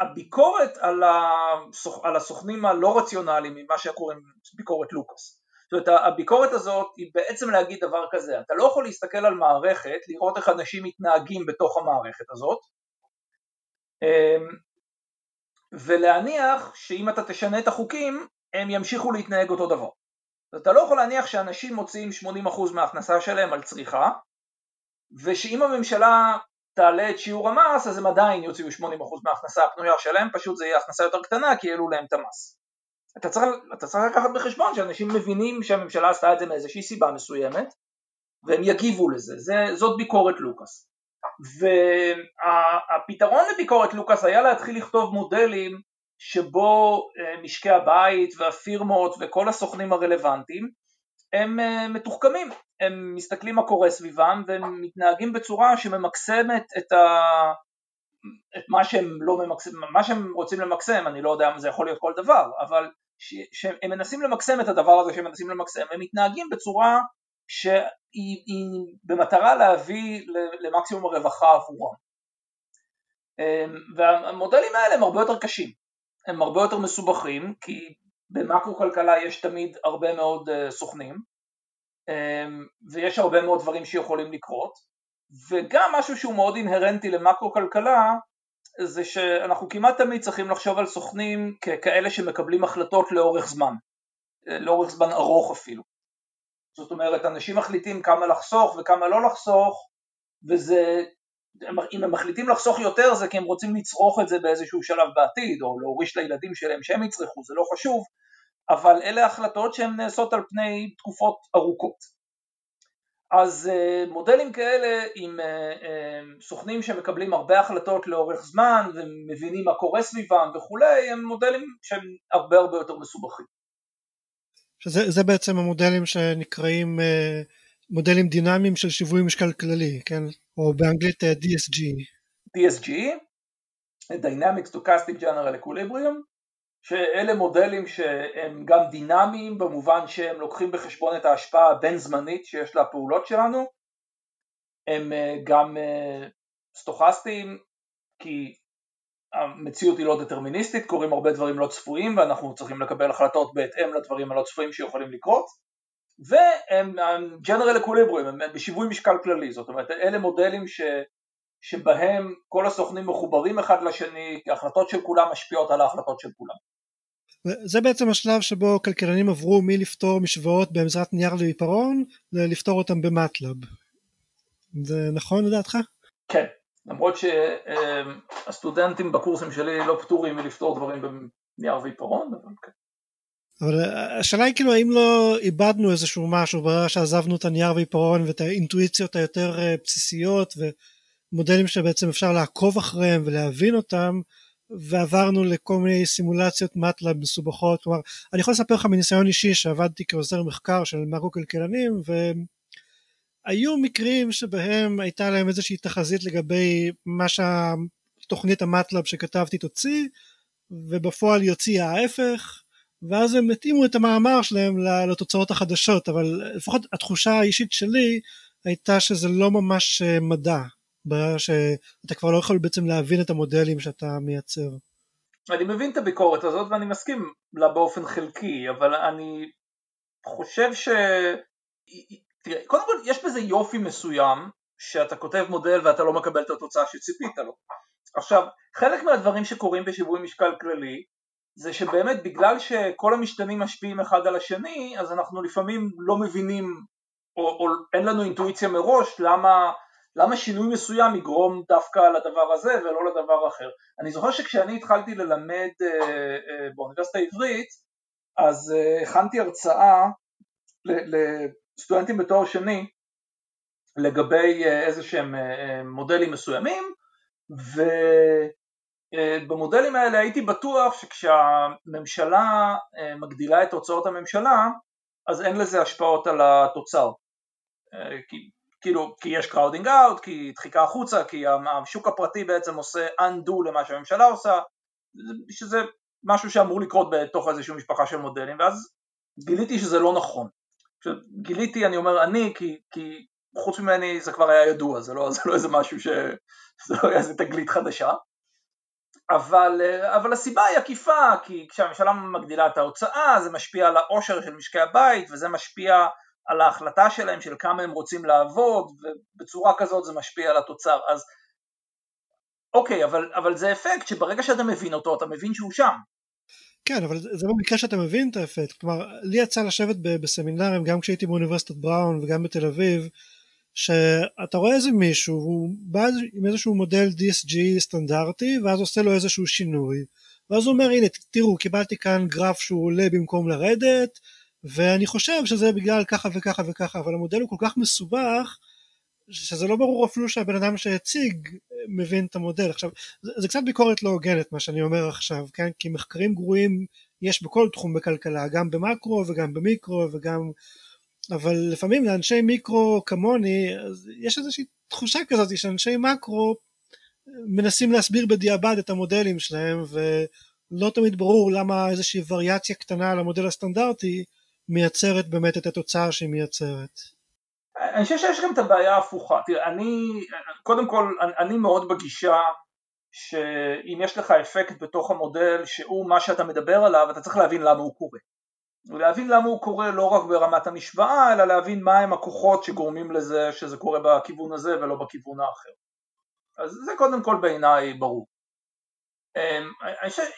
הביקורת על, הסוכ, על הסוכנים הלא רציונליים, ממה שקוראים ביקורת לוקאס, זאת אומרת הביקורת הזאת היא בעצם להגיד דבר כזה, אתה לא יכול להסתכל על מערכת, לראות איך אנשים מתנהגים בתוך המערכת הזאת, אמ, ולהניח שאם אתה תשנה את החוקים הם ימשיכו להתנהג אותו דבר. אתה לא יכול להניח שאנשים מוציאים 80% מההכנסה שלהם על צריכה ושאם הממשלה תעלה את שיעור המס אז הם עדיין יוציאו 80% מההכנסה הפנויה שלהם, פשוט זה יהיה הכנסה יותר קטנה כי העלו להם את המס. אתה צריך, אתה צריך לקחת בחשבון שאנשים מבינים שהממשלה עשתה את זה מאיזושהי סיבה מסוימת והם יגיבו לזה, זה, זאת ביקורת לוקאס. והפתרון לביקורת לוקאס היה להתחיל לכתוב מודלים שבו אה, משקי הבית והפירמות וכל הסוכנים הרלוונטיים הם אה, מתוחכמים, הם מסתכלים מה קורה סביבם והם מתנהגים בצורה שממקסמת את, ה... את מה שהם לא ממקסם, מה שהם רוצים למקסם, אני לא יודע אם זה יכול להיות כל דבר, אבל שהם מנסים למקסם את הדבר הזה שהם מנסים למקסם, הם מתנהגים בצורה שהיא במטרה להביא למקסימום הרווחה עבורם. אמ, והמודלים האלה הם הרבה יותר קשים, הם הרבה יותר מסובכים כי במקרו כלכלה יש תמיד הרבה מאוד אה, סוכנים אמ, ויש הרבה מאוד דברים שיכולים לקרות וגם משהו שהוא מאוד אינהרנטי למקרו כלכלה זה שאנחנו כמעט תמיד צריכים לחשוב על סוכנים ככאלה שמקבלים החלטות לאורך זמן, לאורך זמן ארוך אפילו. זאת אומרת, אנשים מחליטים כמה לחסוך וכמה לא לחסוך, וזה, אם הם מחליטים לחסוך יותר זה כי הם רוצים לצרוך את זה באיזשהו שלב בעתיד, או להוריש לילדים שלהם שהם יצרכו, זה לא חשוב, אבל אלה החלטות שהן נעשות על פני תקופות ארוכות. אז אה, מודלים כאלה עם אה, אה, סוכנים שמקבלים הרבה החלטות לאורך זמן ומבינים מה קורה סביבם וכולי, הם מודלים שהם הרבה הרבה יותר מסובכים. שזה זה בעצם המודלים שנקראים מודלים דינמיים של שיווי משקל כללי, כן? או באנגלית DSG. DSG, Dynamic Stochastic General Equilibrium, שאלה מודלים שהם גם דינמיים במובן שהם לוקחים בחשבון את ההשפעה הבין זמנית שיש לפעולות שלנו, הם אה, גם אה, סטוכסטיים כי המציאות היא לא דטרמיניסטית, קורים הרבה דברים לא צפויים ואנחנו צריכים לקבל החלטות בהתאם לדברים הלא צפויים שיכולים לקרות והם general equilibrium, הם בשיווי משקל כללי, זאת אומרת אלה מודלים ש, שבהם כל הסוכנים מחוברים אחד לשני, ההחלטות של כולם משפיעות על ההחלטות של כולם. זה בעצם השלב שבו כלכלנים עברו מלפתור משוואות בעזרת נייר ועיפרון ללפתור אותם במטלב. זה נכון לדעתך? כן, למרות שהסטודנטים בקורסים שלי לא פטורים מלפתור דברים בנייר ועיפרון, אבל כן. אבל השאלה היא כאילו האם לא איבדנו איזשהו משהו? ברגע שעזבנו את הנייר ועיפרון ואת האינטואיציות היותר אה, בסיסיות ומודלים שבעצם אפשר לעקוב אחריהם ולהבין אותם ועברנו לכל מיני סימולציות מטלב מסובכות, כלומר אני יכול לספר לך מניסיון אישי שעבדתי כעוזר מחקר של מקרו כלכלנים והיו מקרים שבהם הייתה להם איזושהי תחזית לגבי מה שהתוכנית המטלב שכתבתי תוציא ובפועל יוציא ההפך ואז הם התאימו את המאמר שלהם לתוצאות החדשות אבל לפחות התחושה האישית שלי הייתה שזה לא ממש מדע בעיה שאתה כבר לא יכול בעצם להבין את המודלים שאתה מייצר. אני מבין את הביקורת הזאת ואני מסכים לה באופן חלקי, אבל אני חושב ש... תראה, קודם כל יש בזה יופי מסוים שאתה כותב מודל ואתה לא מקבל את התוצאה שציפית לו. עכשיו, חלק מהדברים שקורים בשיווי משקל כללי זה שבאמת בגלל שכל המשתנים משפיעים אחד על השני, אז אנחנו לפעמים לא מבינים או, או אין לנו אינטואיציה מראש למה למה שינוי מסוים יגרום דווקא לדבר הזה ולא לדבר אחר. אני זוכר שכשאני התחלתי ללמד אה, אה, באוניברסיטה העברית, אז אה, הכנתי הרצאה לסטודנטים בתואר שני לגבי איזה שהם מודלים מסוימים, ובמודלים האלה הייתי בטוח שכשהממשלה מגדילה את הוצאות הממשלה, אז אין לזה השפעות על התוצר. כי כאילו, כי יש crowding out, כי דחיקה החוצה, כי השוק הפרטי בעצם עושה undo למה שהממשלה עושה, שזה משהו שאמור לקרות בתוך איזושהי משפחה של מודלים, ואז גיליתי שזה לא נכון. גיליתי, אני אומר אני, כי, כי חוץ ממני זה כבר היה ידוע, זה לא, זה לא איזה משהו ש... זה לא היה איזה תגלית חדשה. אבל, אבל הסיבה היא עקיפה, כי כשהממשלה מגדילה את ההוצאה זה משפיע על העושר של משקי הבית וזה משפיע על ההחלטה שלהם של כמה הם רוצים לעבוד ובצורה כזאת זה משפיע על התוצר. אז אוקיי אבל, אבל זה אפקט שברגע שאתה מבין אותו אתה מבין שהוא שם. כן אבל זה במקרה שאתה מבין את האפקט. כלומר לי יצא לשבת בסמינרים גם כשהייתי באוניברסיטת בראון וגם בתל אביב שאתה רואה איזה מישהו הוא בא עם איזשהו מודל DSG סטנדרטי ואז עושה לו איזשהו שינוי. ואז הוא אומר הנה תראו קיבלתי כאן גרף שהוא עולה במקום לרדת ואני חושב שזה בגלל ככה וככה וככה אבל המודל הוא כל כך מסובך שזה לא ברור אפילו שהבן אדם שהציג מבין את המודל. עכשיו זה, זה קצת ביקורת לא הוגנת מה שאני אומר עכשיו כן? כי מחקרים גרועים יש בכל תחום בכלכלה גם במקרו וגם במיקרו וגם אבל לפעמים לאנשי מיקרו כמוני יש איזושהי תחושה כזאת שאנשי מקרו מנסים להסביר בדיעבד את המודלים שלהם ולא תמיד ברור למה איזושהי וריאציה קטנה על המודל הסטנדרטי מייצרת באמת את התוצאה שהיא מייצרת. אני חושב שיש גם את הבעיה ההפוכה, תראה אני, קודם כל אני מאוד בגישה שאם יש לך אפקט בתוך המודל שהוא מה שאתה מדבר עליו אתה צריך להבין למה הוא קורה. ולהבין למה הוא קורה לא רק ברמת המשוואה, אלא להבין מהם הכוחות שגורמים לזה שזה קורה בכיוון הזה ולא בכיוון האחר. אז זה קודם כל בעיניי ברור. אמ,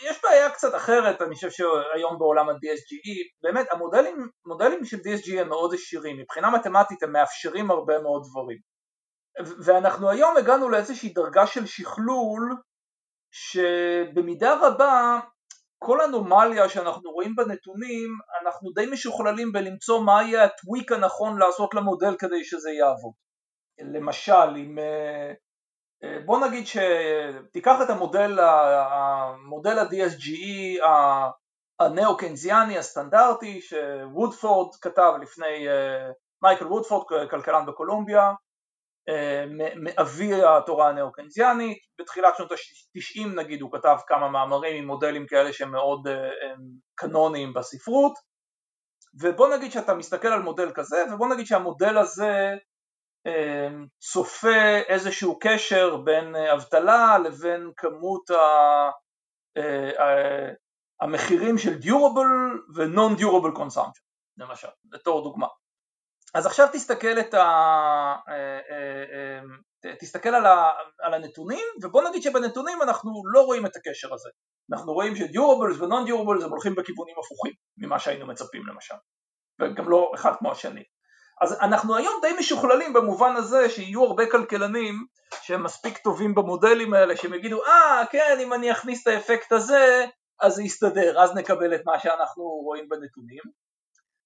יש בעיה קצת אחרת, אני חושב שהיום בעולם ה-DSGE, באמת המודלים מודלים של DSGE הם מאוד עשירים, מבחינה מתמטית הם מאפשרים הרבה מאוד דברים. ואנחנו היום הגענו לאיזושהי דרגה של שכלול שבמידה רבה כל אנומליה שאנחנו רואים בנתונים אנחנו די משוכללים בלמצוא מה יהיה הטוויק הנכון לעשות למודל כדי שזה יעבוד. למשל אם אה, אה, בוא נגיד שתיקח את המודל, המודל ה-DSGE הנאו-קנזיאני הסטנדרטי שוודפורד כתב לפני, אה, מייקל וודפורד כלכלן בקולומביה מאבי התורה הנאו-קנזיאנית, בתחילת שנות ה-90 נגיד הוא כתב כמה מאמרים עם מודלים כאלה שהם מאוד אה, קנוניים בספרות. ובוא נגיד שאתה מסתכל על מודל כזה ובוא נגיד שהמודל הזה אה, צופה איזשהו קשר בין אה, אבטלה לבין כמות המחירים של durable ו-non-durable consumption למשל, בתור דוגמה אז עכשיו תסתכל, את ה... אה, אה, אה, תסתכל על, ה... על הנתונים ובוא נגיד שבנתונים אנחנו לא רואים את הקשר הזה. אנחנו רואים שדיורבלס ונון דיורבלס הם הולכים בכיוונים הפוכים ממה שהיינו מצפים למשל. וגם לא אחד כמו השני. אז אנחנו היום די משוכללים במובן הזה שיהיו הרבה כלכלנים שהם מספיק טובים במודלים האלה שהם יגידו אה ah, כן אם אני אכניס את האפקט הזה אז זה יסתדר אז נקבל את מה שאנחנו רואים בנתונים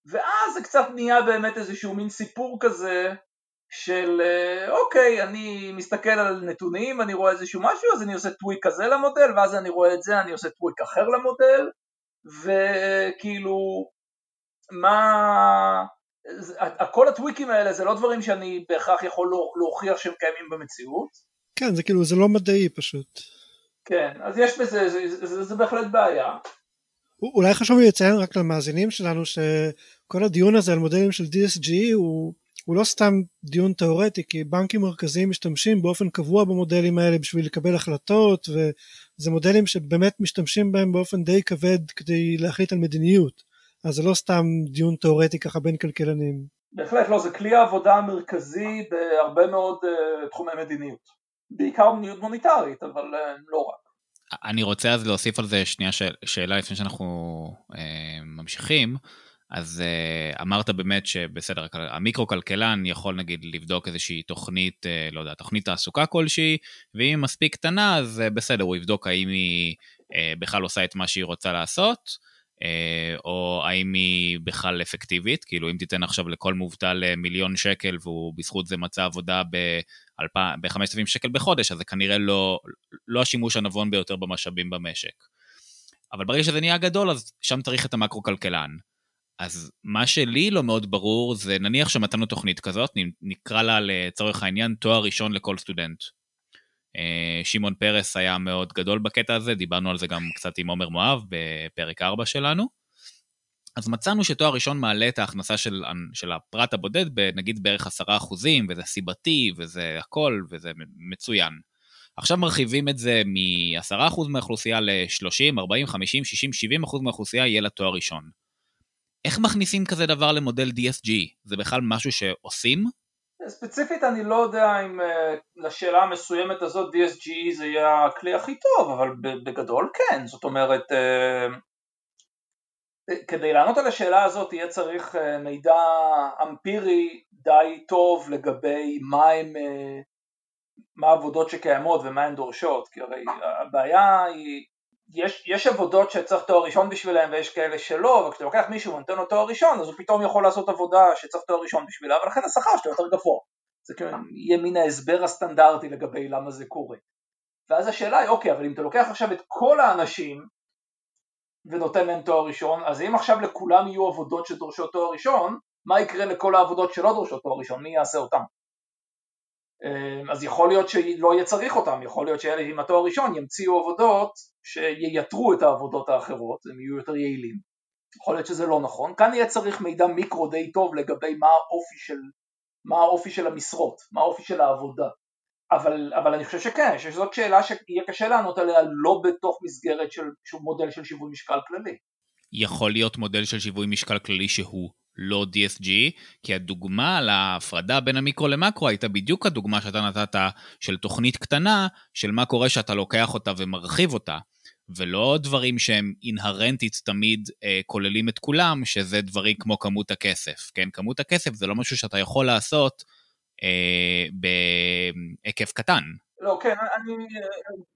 ואז זה קצת נהיה באמת איזשהו מין סיפור כזה של אה, אוקיי, אני מסתכל על נתונים, אני רואה איזשהו משהו, אז אני עושה טוויק כזה למודל, ואז אני רואה את זה, אני עושה טוויק אחר למודל, וכאילו, מה... כל הטוויקים האלה זה לא דברים שאני בהכרח יכול להוכיח שהם קיימים במציאות. כן, זה כאילו, זה לא מדעי פשוט. כן, אז יש בזה, זה, זה, זה, זה בהחלט בעיה. אולי חשוב לי לציין רק למאזינים שלנו שכל הדיון הזה על מודלים של DSG הוא, הוא לא סתם דיון תאורטי כי בנקים מרכזיים משתמשים באופן קבוע במודלים האלה בשביל לקבל החלטות וזה מודלים שבאמת משתמשים בהם באופן די כבד כדי להחליט על מדיניות. אז זה לא סתם דיון תאורטי ככה בין כלכלנים. בהחלט לא, זה כלי העבודה המרכזי בהרבה מאוד uh, תחומי מדיניות. בעיקר מדיניות מוניטרית אבל uh, לא רק אני רוצה אז להוסיף על זה שנייה ש... שאלה לפני שאנחנו אה, ממשיכים. אז אה, אמרת באמת שבסדר, המיקרו-כלכלן יכול נגיד לבדוק איזושהי תוכנית, אה, לא יודע, תוכנית תעסוקה כלשהי, ואם היא מספיק קטנה, אז אה, בסדר, הוא יבדוק האם היא אה, בכלל עושה את מה שהיא רוצה לעשות, אה, או האם היא בכלל אפקטיבית, כאילו אם תיתן עכשיו לכל מובטל אה, מיליון שקל והוא בזכות זה מצא עבודה ב-5,000 שקל בחודש, אז זה כנראה לא, לא השימוש הנבון ביותר במשאבים במשק. אבל ברגע שזה נהיה גדול, אז שם צריך את המקרו-כלכלן. אז מה שלי לא מאוד ברור זה נניח שמתנו תוכנית כזאת, נקרא לה לצורך העניין תואר ראשון לכל סטודנט. אה, שמעון פרס היה מאוד גדול בקטע הזה, דיברנו על זה גם קצת עם עומר מואב בפרק 4 שלנו. אז מצאנו שתואר ראשון מעלה את ההכנסה של, של הפרט הבודד בנגיד בערך 10 אחוזים, וזה סיבתי, וזה הכל, וזה מצוין. עכשיו מרחיבים את זה מ-10% מהאוכלוסייה ל-30, 40, 50, 60, 70% מהאוכלוסייה יהיה לה תואר ראשון. איך מכניסים כזה דבר למודל DSG? זה בכלל משהו שעושים? ספציפית אני לא יודע אם uh, לשאלה המסוימת הזאת DSGE זה יהיה הכלי הכי טוב, אבל בגדול כן, זאת אומרת uh, כדי לענות על השאלה הזאת יהיה צריך uh, מידע אמפירי די טוב לגבי מה הם, uh, מה העבודות שקיימות ומה הן דורשות, כי הרי הבעיה היא יש, יש עבודות שצריך תואר ראשון בשבילם ויש כאלה שלא, וכשאתה לוקח מישהו ונותן לו תואר ראשון אז הוא פתאום יכול לעשות עבודה שצריך תואר ראשון בשבילה, ולכן השכר שלו יותר גבוה. זה כאילו יהיה מן ההסבר הסטנדרטי לגבי למה זה קורה. ואז השאלה היא, אוקיי, אבל אם אתה לוקח עכשיו את כל האנשים ונותן להם תואר ראשון, אז אם עכשיו לכולם יהיו עבודות שדורשות תואר ראשון, מה יקרה לכל העבודות שלא דורשות תואר ראשון? מי יעשה אותם? אמ, אז יכול להיות שלא יהיה צריך אותם, יכול להיות שאלה עם התואר ראשון ימציאו עבודות שייתרו את העבודות האחרות, הם יהיו יותר יעילים. יכול להיות שזה לא נכון, כאן יהיה צריך מידע מיקרו די טוב לגבי מה האופי של, מה האופי של המשרות, מה האופי של העבודה. אבל, אבל אני חושב שכן, שזאת שאלה שיהיה קשה לענות עליה לא בתוך מסגרת של, של מודל של שיווי משקל כללי. יכול להיות מודל של שיווי משקל כללי שהוא לא DSG, כי הדוגמה להפרדה בין המיקרו למקרו הייתה בדיוק הדוגמה שאתה נתת של תוכנית קטנה, של מה קורה שאתה לוקח אותה ומרחיב אותה, ולא דברים שהם אינהרנטית תמיד אה, כוללים את כולם, שזה דברים כמו כמות הכסף, כן? כמות הכסף זה לא משהו שאתה יכול לעשות אה, בהיקף קטן. לא, כן, אני,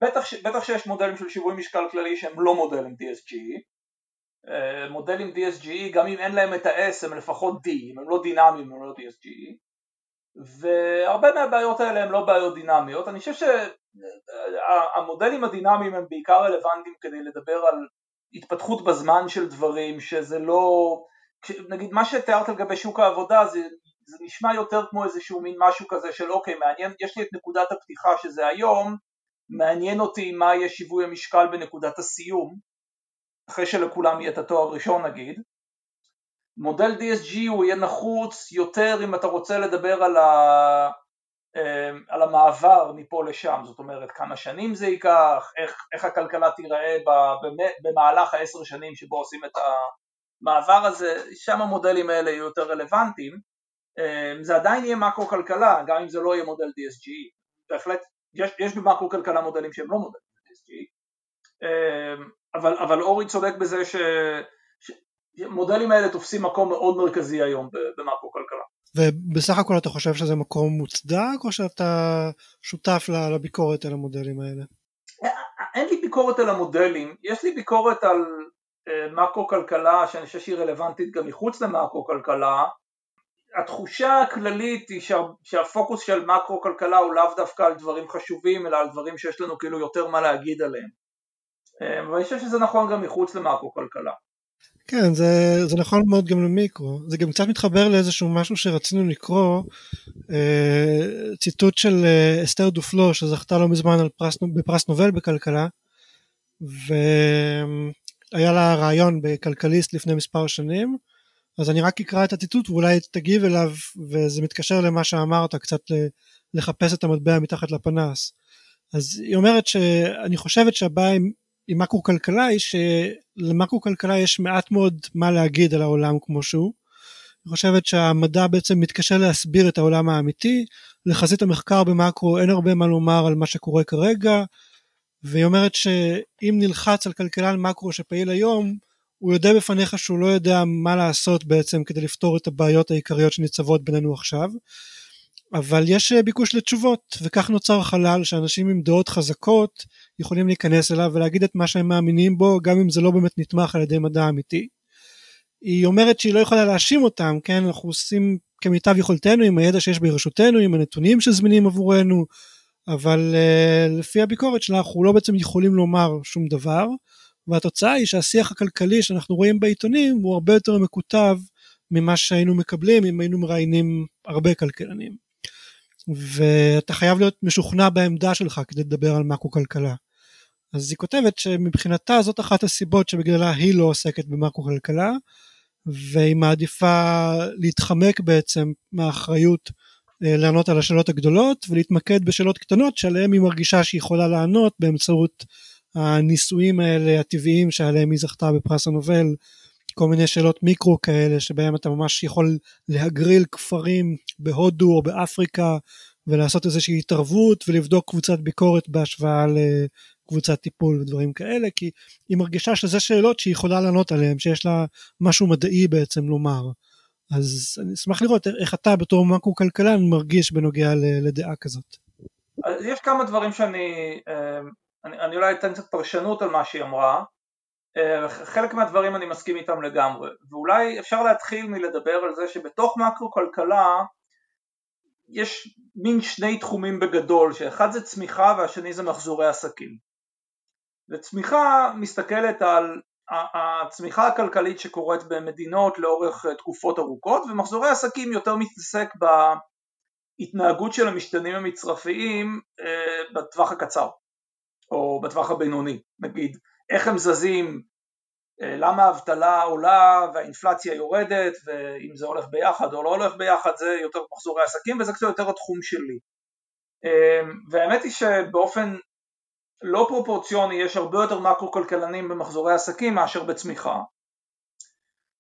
בטח, בטח שיש מודלים של שיווי משקל כללי שהם לא מודלים DSG, אה, מודלים DSG, גם אם אין להם את ה-S הם לפחות D, אם הם לא דינמיים הם לא DSG, והרבה מהבעיות האלה הם לא בעיות דינמיות, אני חושב שהמודלים הדינמיים הם בעיקר רלוונטיים כדי לדבר על התפתחות בזמן של דברים, שזה לא, נגיד מה שתיארת לגבי שוק העבודה זה, זה נשמע יותר כמו איזשהו מין משהו כזה של אוקיי מעניין, יש לי את נקודת הפתיחה שזה היום, מעניין אותי מה יהיה שיווי המשקל בנקודת הסיום, אחרי שלכולם יהיה את התואר ראשון נגיד, מודל DSG הוא יהיה נחוץ יותר אם אתה רוצה לדבר על, ה, אמ, על המעבר מפה לשם, זאת אומרת כמה שנים זה ייקח, איך, איך הכלכלה תיראה במהלך העשר שנים שבו עושים את המעבר הזה, שם המודלים האלה יהיו יותר רלוונטיים, זה עדיין יהיה מקרו כלכלה, גם אם זה לא יהיה מודל DSG, בהחלט יש, יש במקרו כלכלה מודלים שהם לא מודלים DSG, אמ, אבל, אבל אורי צודק בזה ש... המודלים האלה תופסים מקום מאוד מרכזי היום במאקרו כלכלה. ובסך הכל אתה חושב שזה מקום מוצדק או שאתה שותף לביקורת על המודלים האלה? אין לי ביקורת על המודלים, יש לי ביקורת על אה, מאקרו כלכלה שאני חושב שהיא רלוונטית גם מחוץ למאקרו כלכלה. התחושה הכללית היא שה, שהפוקוס של מאקרו כלכלה הוא לאו דווקא על דברים חשובים אלא על דברים שיש לנו כאילו יותר מה להגיד עליהם. אה, ואני חושב שזה נכון גם מחוץ למאקרו כלכלה. כן, זה, זה נכון מאוד גם למיקרו. זה גם קצת מתחבר לאיזשהו משהו שרצינו לקרוא, אה, ציטוט של אה, אסתר דופלו שזכתה לא מזמן פרס, בפרס נובל בכלכלה, והיה לה רעיון בכלכליסט לפני מספר שנים, אז אני רק אקרא את הציטוט ואולי תגיב אליו, וזה מתקשר למה שאמרת, קצת לחפש את המטבע מתחת לפנס. אז היא אומרת שאני חושבת שהבעיה עם מקרו כלכלה היא שלמקרו כלכלה יש מעט מאוד מה להגיד על העולם כמו שהוא. אני חושבת שהמדע בעצם מתקשה להסביר את העולם האמיתי, לחזית המחקר במקרו אין הרבה מה לומר על מה שקורה כרגע, והיא אומרת שאם נלחץ על כלכלן מקרו שפעיל היום, הוא יודע בפניך שהוא לא יודע מה לעשות בעצם כדי לפתור את הבעיות העיקריות שניצבות בינינו עכשיו, אבל יש אה, ביקוש לתשובות וכך נוצר חלל שאנשים עם דעות חזקות יכולים להיכנס אליו ולהגיד את מה שהם מאמינים בו גם אם זה לא באמת נתמך על ידי מדע אמיתי. היא אומרת שהיא לא יכולה להאשים אותם, כן, אנחנו עושים כמיטב יכולתנו עם הידע שיש ברשותנו, עם הנתונים שזמינים עבורנו, אבל uh, לפי הביקורת שלה אנחנו לא בעצם יכולים לומר שום דבר, והתוצאה היא שהשיח הכלכלי שאנחנו רואים בעיתונים הוא הרבה יותר מקוטב ממה שהיינו מקבלים אם היינו מראיינים הרבה כלכלנים. ואתה חייב להיות משוכנע בעמדה שלך כדי לדבר על מקרו כלכלה. אז היא כותבת שמבחינתה זאת אחת הסיבות שבגללה היא לא עוסקת במקרו כלכלה והיא מעדיפה להתחמק בעצם מהאחריות אה, לענות על השאלות הגדולות ולהתמקד בשאלות קטנות שעליהן היא מרגישה שהיא יכולה לענות באמצעות הניסויים האלה הטבעיים שעליהם היא זכתה בפרס הנובל כל מיני שאלות מיקרו כאלה שבהם אתה ממש יכול להגריל כפרים בהודו או באפריקה ולעשות איזושהי התערבות ולבדוק קבוצת ביקורת בהשוואה לקבוצת טיפול ודברים כאלה כי היא מרגישה שזה שאלות שהיא יכולה לענות עליהן שיש לה משהו מדעי בעצם לומר אז אני אשמח לראות איך אתה בתור מקרו כלכלן מרגיש בנוגע לדעה כזאת. יש כמה דברים שאני אה, אני, אני אולי אתן קצת פרשנות על מה שהיא אמרה. אה, חלק מהדברים אני מסכים איתם לגמרי, ואולי אפשר להתחיל מלדבר על זה שבתוך מקרו כלכלה יש מין שני תחומים בגדול, שאחד זה צמיחה והשני זה מחזורי עסקים. וצמיחה מסתכלת על הצמיחה הכלכלית שקורית במדינות לאורך תקופות ארוכות, ומחזורי עסקים יותר מתעסק בהתנהגות של המשתנים המצרפיים אה, בטווח הקצר, או בטווח הבינוני, נגיד איך הם זזים, אה, למה האבטלה עולה והאינפלציה יורדת ואם זה הולך ביחד או לא הולך ביחד זה יותר מחזורי עסקים וזה קצת יותר התחום שלי. אה, והאמת היא שבאופן לא פרופורציוני יש הרבה יותר מקרו כלכלנים במחזורי עסקים מאשר בצמיחה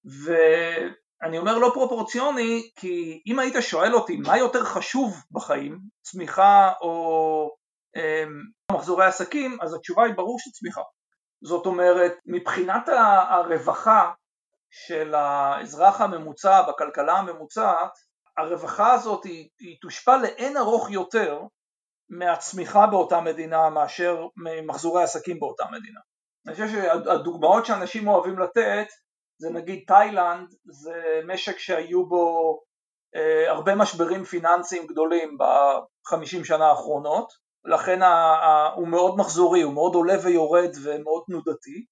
ואני אומר לא פרופורציוני כי אם היית שואל אותי מה יותר חשוב בחיים, צמיחה או אמ, מחזורי עסקים, אז התשובה היא ברור שצמיחה. זאת אומרת, מבחינת הרווחה של האזרח הממוצע בכלכלה הממוצעת, הרווחה הזאת היא, היא תושפע לאין ארוך יותר מהצמיחה באותה מדינה מאשר ממחזורי עסקים באותה מדינה. אני חושב שהדוגמאות שאנשים אוהבים לתת זה נגיד תאילנד, זה משק שהיו בו אה, הרבה משברים פיננסיים גדולים בחמישים שנה האחרונות, לכן הוא מאוד מחזורי, הוא מאוד עולה ויורד ומאוד תנודתי,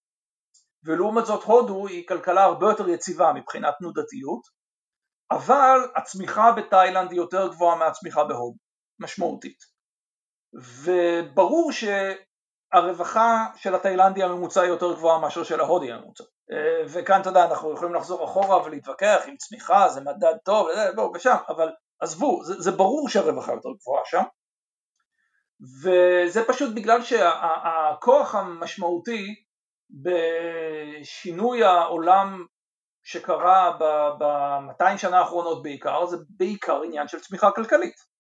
ולעומת זאת הודו היא כלכלה הרבה יותר יציבה מבחינת תנודתיות, אבל הצמיחה בתאילנד היא יותר גבוהה מהצמיחה בהודו, משמעותית. וברור שהרווחה של התאילנדי הממוצע היא יותר גבוהה מאשר של ההודי הממוצע. וכאן אתה יודע אנחנו יכולים לחזור אחורה ולהתווכח עם צמיחה זה מדד טוב בואו ושם אבל עזבו זה, זה ברור שהרווחה יותר גבוהה שם וזה פשוט בגלל שהכוח המשמעותי בשינוי העולם שקרה ב-200 שנה האחרונות בעיקר זה בעיקר עניין של צמיחה כלכלית.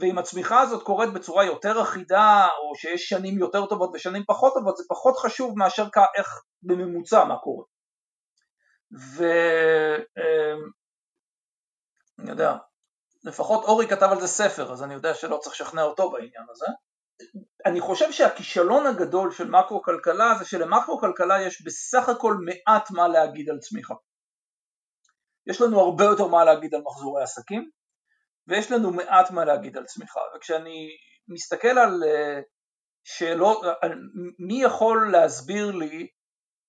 ואם הצמיחה הזאת קורית בצורה יותר אחידה או שיש שנים יותר טובות ושנים פחות טובות זה פחות חשוב מאשר איך בממוצע מה קורה. ואני אמ, יודע לפחות אורי כתב על זה ספר אז אני יודע שלא צריך לשכנע אותו בעניין הזה. אני חושב שהכישלון הגדול של מקרו כלכלה זה שלמקרו כלכלה יש בסך הכל מעט מה להגיד על צמיחה. יש לנו הרבה יותר מה להגיד על מחזורי עסקים ויש לנו מעט מה להגיד על צמיחה. וכשאני מסתכל על אה, שאלות, על מי יכול להסביר לי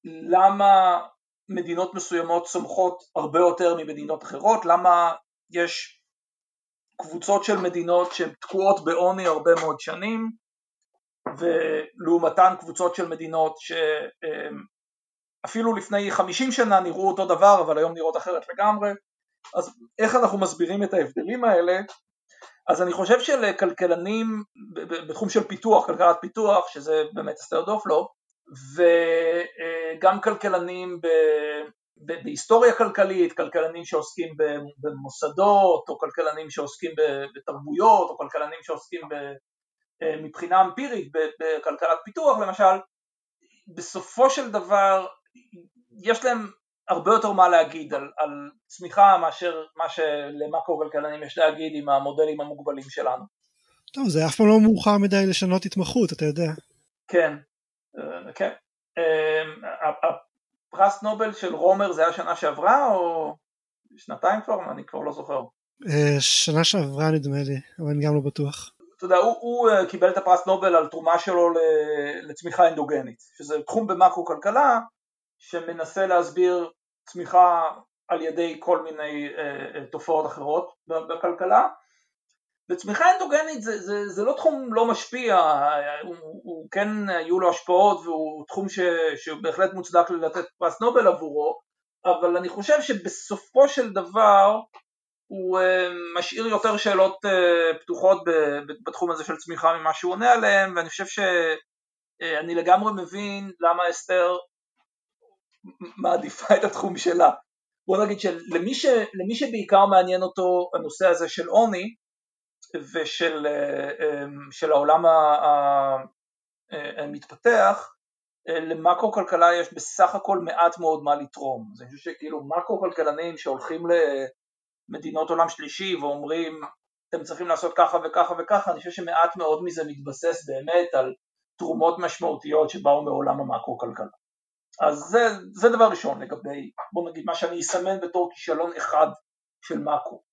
למה מדינות מסוימות צומחות הרבה יותר ממדינות אחרות, למה יש קבוצות של מדינות שהן תקועות בעוני הרבה מאוד שנים ולעומתן קבוצות של מדינות שאפילו לפני 50 שנה נראו אותו דבר אבל היום נראות אחרת לגמרי אז איך אנחנו מסבירים את ההבדלים האלה? אז אני חושב שלכלכלנים בתחום של פיתוח, כלכלת פיתוח, שזה באמת אסתר דופלו, וגם כלכלנים. בהיסטוריה כלכלית, כלכלנים שעוסקים במוסדות, או כלכלנים שעוסקים בתרבויות, או כלכלנים שעוסקים מבחינה אמפירית בכלכלת פיתוח למשל, בסופו של דבר יש להם הרבה יותר מה להגיד על, על צמיחה מאשר מה שלמאקרו כלכלנים יש להגיד עם המודלים המוגבלים שלנו. טוב, זה אף פעם לא מאוחר מדי לשנות התמחות, אתה יודע. כן, אה, כן. אה, הפרס נובל של רומר זה היה שנה שעברה או שנתיים כבר? אני כבר לא זוכר. אה, שנה שעברה נדמה לי, אבל אני גם לא בטוח. אתה יודע, הוא, הוא קיבל את הפרס נובל על תרומה שלו לצמיחה אנדוגנית, שזה תחום במאקרו כלכלה שמנסה להסביר צמיחה על ידי כל מיני אה, אה, תופעות אחרות בכלכלה וצמיחה אנדוגנית זה, זה, זה לא תחום לא משפיע, הוא, הוא כן היו לו השפעות והוא תחום ש, שבהחלט מוצדק לתת פרס נובל עבורו אבל אני חושב שבסופו של דבר הוא אה, משאיר יותר שאלות אה, פתוחות בתחום הזה של צמיחה ממה שהוא עונה עליהן ואני חושב שאני לגמרי מבין למה אסתר מעדיפה את התחום שלה. בוא נגיד שלמי ש, שבעיקר מעניין אותו הנושא הזה של עוני ושל אה, של העולם המתפתח, למקרו כלכלה יש בסך הכל מעט מאוד מה לתרום. אז אני חושב שכאילו מקרו כלכלנים שהולכים למדינות עולם שלישי ואומרים אתם צריכים לעשות ככה וככה וככה, אני חושב שמעט מאוד מזה מתבסס באמת על תרומות משמעותיות שבאו מעולם המקרו כלכלה. אז זה, זה דבר ראשון לגבי, בוא נגיד, מה שאני אסמן בתור כישלון אחד של מאקרו.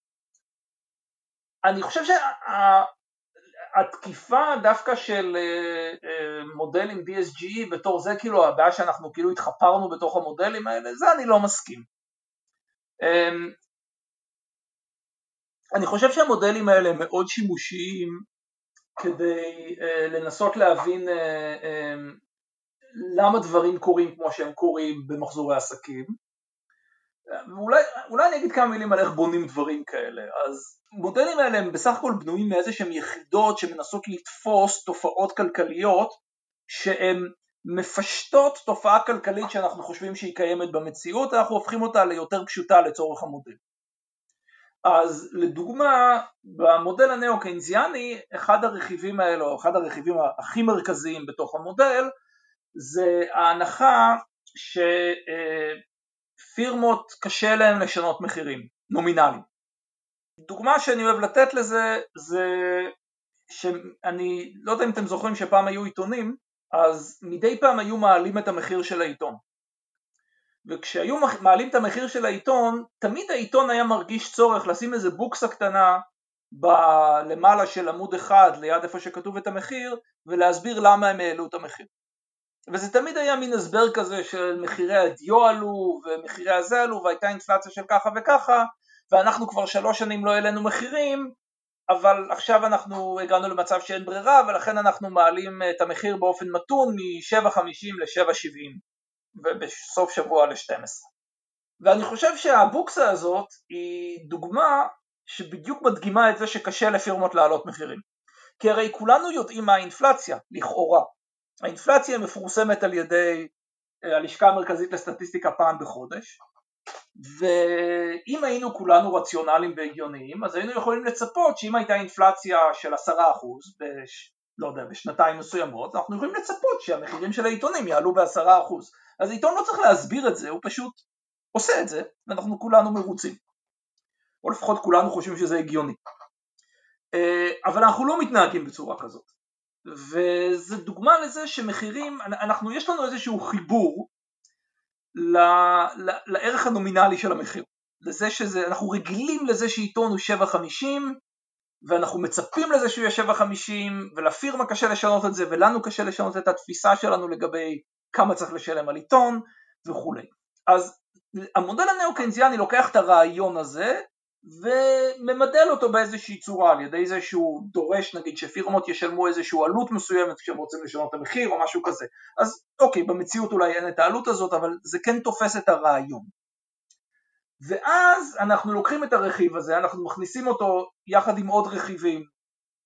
אני חושב שהתקיפה שה, דווקא של uh, uh, מודלים DSG בתור זה כאילו הבעיה שאנחנו כאילו התחפרנו בתוך המודלים האלה, זה אני לא מסכים. Um, אני חושב שהמודלים האלה הם מאוד שימושיים כדי uh, לנסות להבין uh, למה דברים קורים כמו שהם קורים במחזורי עסקים ואולי אולי אני אגיד כמה מילים על איך בונים דברים כאלה אז מודלים האלה הם בסך הכל בנויים מאיזה שהם יחידות שמנסות לתפוס תופעות כלכליות שהן מפשטות תופעה כלכלית שאנחנו חושבים שהיא קיימת במציאות, אנחנו הופכים אותה ליותר פשוטה לצורך המודל. אז לדוגמה, במודל הנאו-קיינזיאני, אחד הרכיבים האלו, אחד הרכיבים הכי מרכזיים בתוך המודל, זה ההנחה שפירמות קשה להן לשנות מחירים נומינליים. דוגמה שאני אוהב לתת לזה זה שאני לא יודע אם אתם זוכרים שפעם היו עיתונים אז מדי פעם היו מעלים את המחיר של העיתון וכשהיו מעלים את המחיר של העיתון תמיד העיתון היה מרגיש צורך לשים איזה בוקסה קטנה למעלה של עמוד אחד ליד איפה שכתוב את המחיר ולהסביר למה הם העלו את המחיר וזה תמיד היה מין הסבר כזה של מחירי הדיו עלו ומחירי הזה עלו והייתה אינפלציה של ככה וככה ואנחנו כבר שלוש שנים לא העלינו מחירים אבל עכשיו אנחנו הגענו למצב שאין ברירה ולכן אנחנו מעלים את המחיר באופן מתון מ-7.50 ל-7.70 ובסוף שבוע ל-12 ואני חושב שהבוקסה הזאת היא דוגמה שבדיוק מדגימה את זה שקשה לפירמות להעלות מחירים. כי הרי כולנו יודעים מה האינפלציה, לכאורה האינפלציה מפורסמת על ידי הלשכה המרכזית לסטטיסטיקה פעם בחודש ואם היינו כולנו רציונליים והגיוניים אז היינו יכולים לצפות שאם הייתה אינפלציה של עשרה אחוז בש... לא יודע, בשנתיים מסוימות אנחנו יכולים לצפות שהמחירים של העיתונים יעלו בעשרה אחוז. אז העיתון לא צריך להסביר את זה, הוא פשוט עושה את זה ואנחנו כולנו מרוצים. או לפחות כולנו חושבים שזה הגיוני. אה, אבל אנחנו לא מתנהגים בצורה כזאת וזה דוגמה לזה שמחירים, אנחנו יש לנו איזשהו חיבור ל, ל, לערך הנומינלי של המחיר, לזה שזה, אנחנו רגילים לזה שעיתון הוא 7.50 ואנחנו מצפים לזה שהוא יהיה 7.50 ולפירמה קשה לשנות את זה ולנו קשה לשנות את התפיסה שלנו לגבי כמה צריך לשלם על עיתון וכולי. אז המודל הנאו-קיינזיאני לוקח את הרעיון הזה וממדל אותו באיזושהי צורה על ידי זה שהוא דורש נגיד שפירמות ישלמו איזושהי עלות מסוימת כשהם רוצים לשנות את המחיר או משהו כזה. אז אוקיי במציאות אולי אין את העלות הזאת אבל זה כן תופס את הרעיון. ואז אנחנו לוקחים את הרכיב הזה אנחנו מכניסים אותו יחד עם עוד רכיבים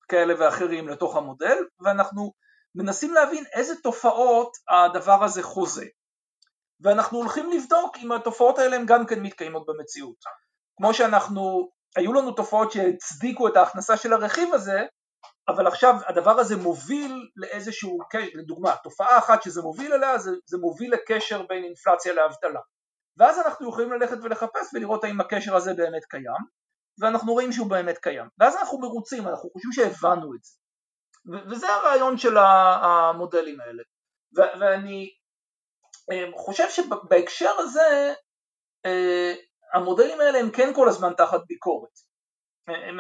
כאלה ואחרים לתוך המודל ואנחנו מנסים להבין איזה תופעות הדבר הזה חוזה. ואנחנו הולכים לבדוק אם התופעות האלה הן גם כן מתקיימות במציאות כמו שאנחנו, היו לנו תופעות שהצדיקו את ההכנסה של הרכיב הזה, אבל עכשיו הדבר הזה מוביל לאיזשהו, לדוגמה, תופעה אחת שזה מוביל אליה, זה, זה מוביל לקשר בין אינפלציה לאבטלה. ואז אנחנו יכולים ללכת ולחפש ולראות האם הקשר הזה באמת קיים, ואנחנו רואים שהוא באמת קיים. ואז אנחנו מרוצים, אנחנו חושבים שהבנו את זה. וזה הרעיון של המודלים האלה. ואני אה, חושב שבהקשר הזה אה, המודלים האלה הם כן כל הזמן תחת ביקורת.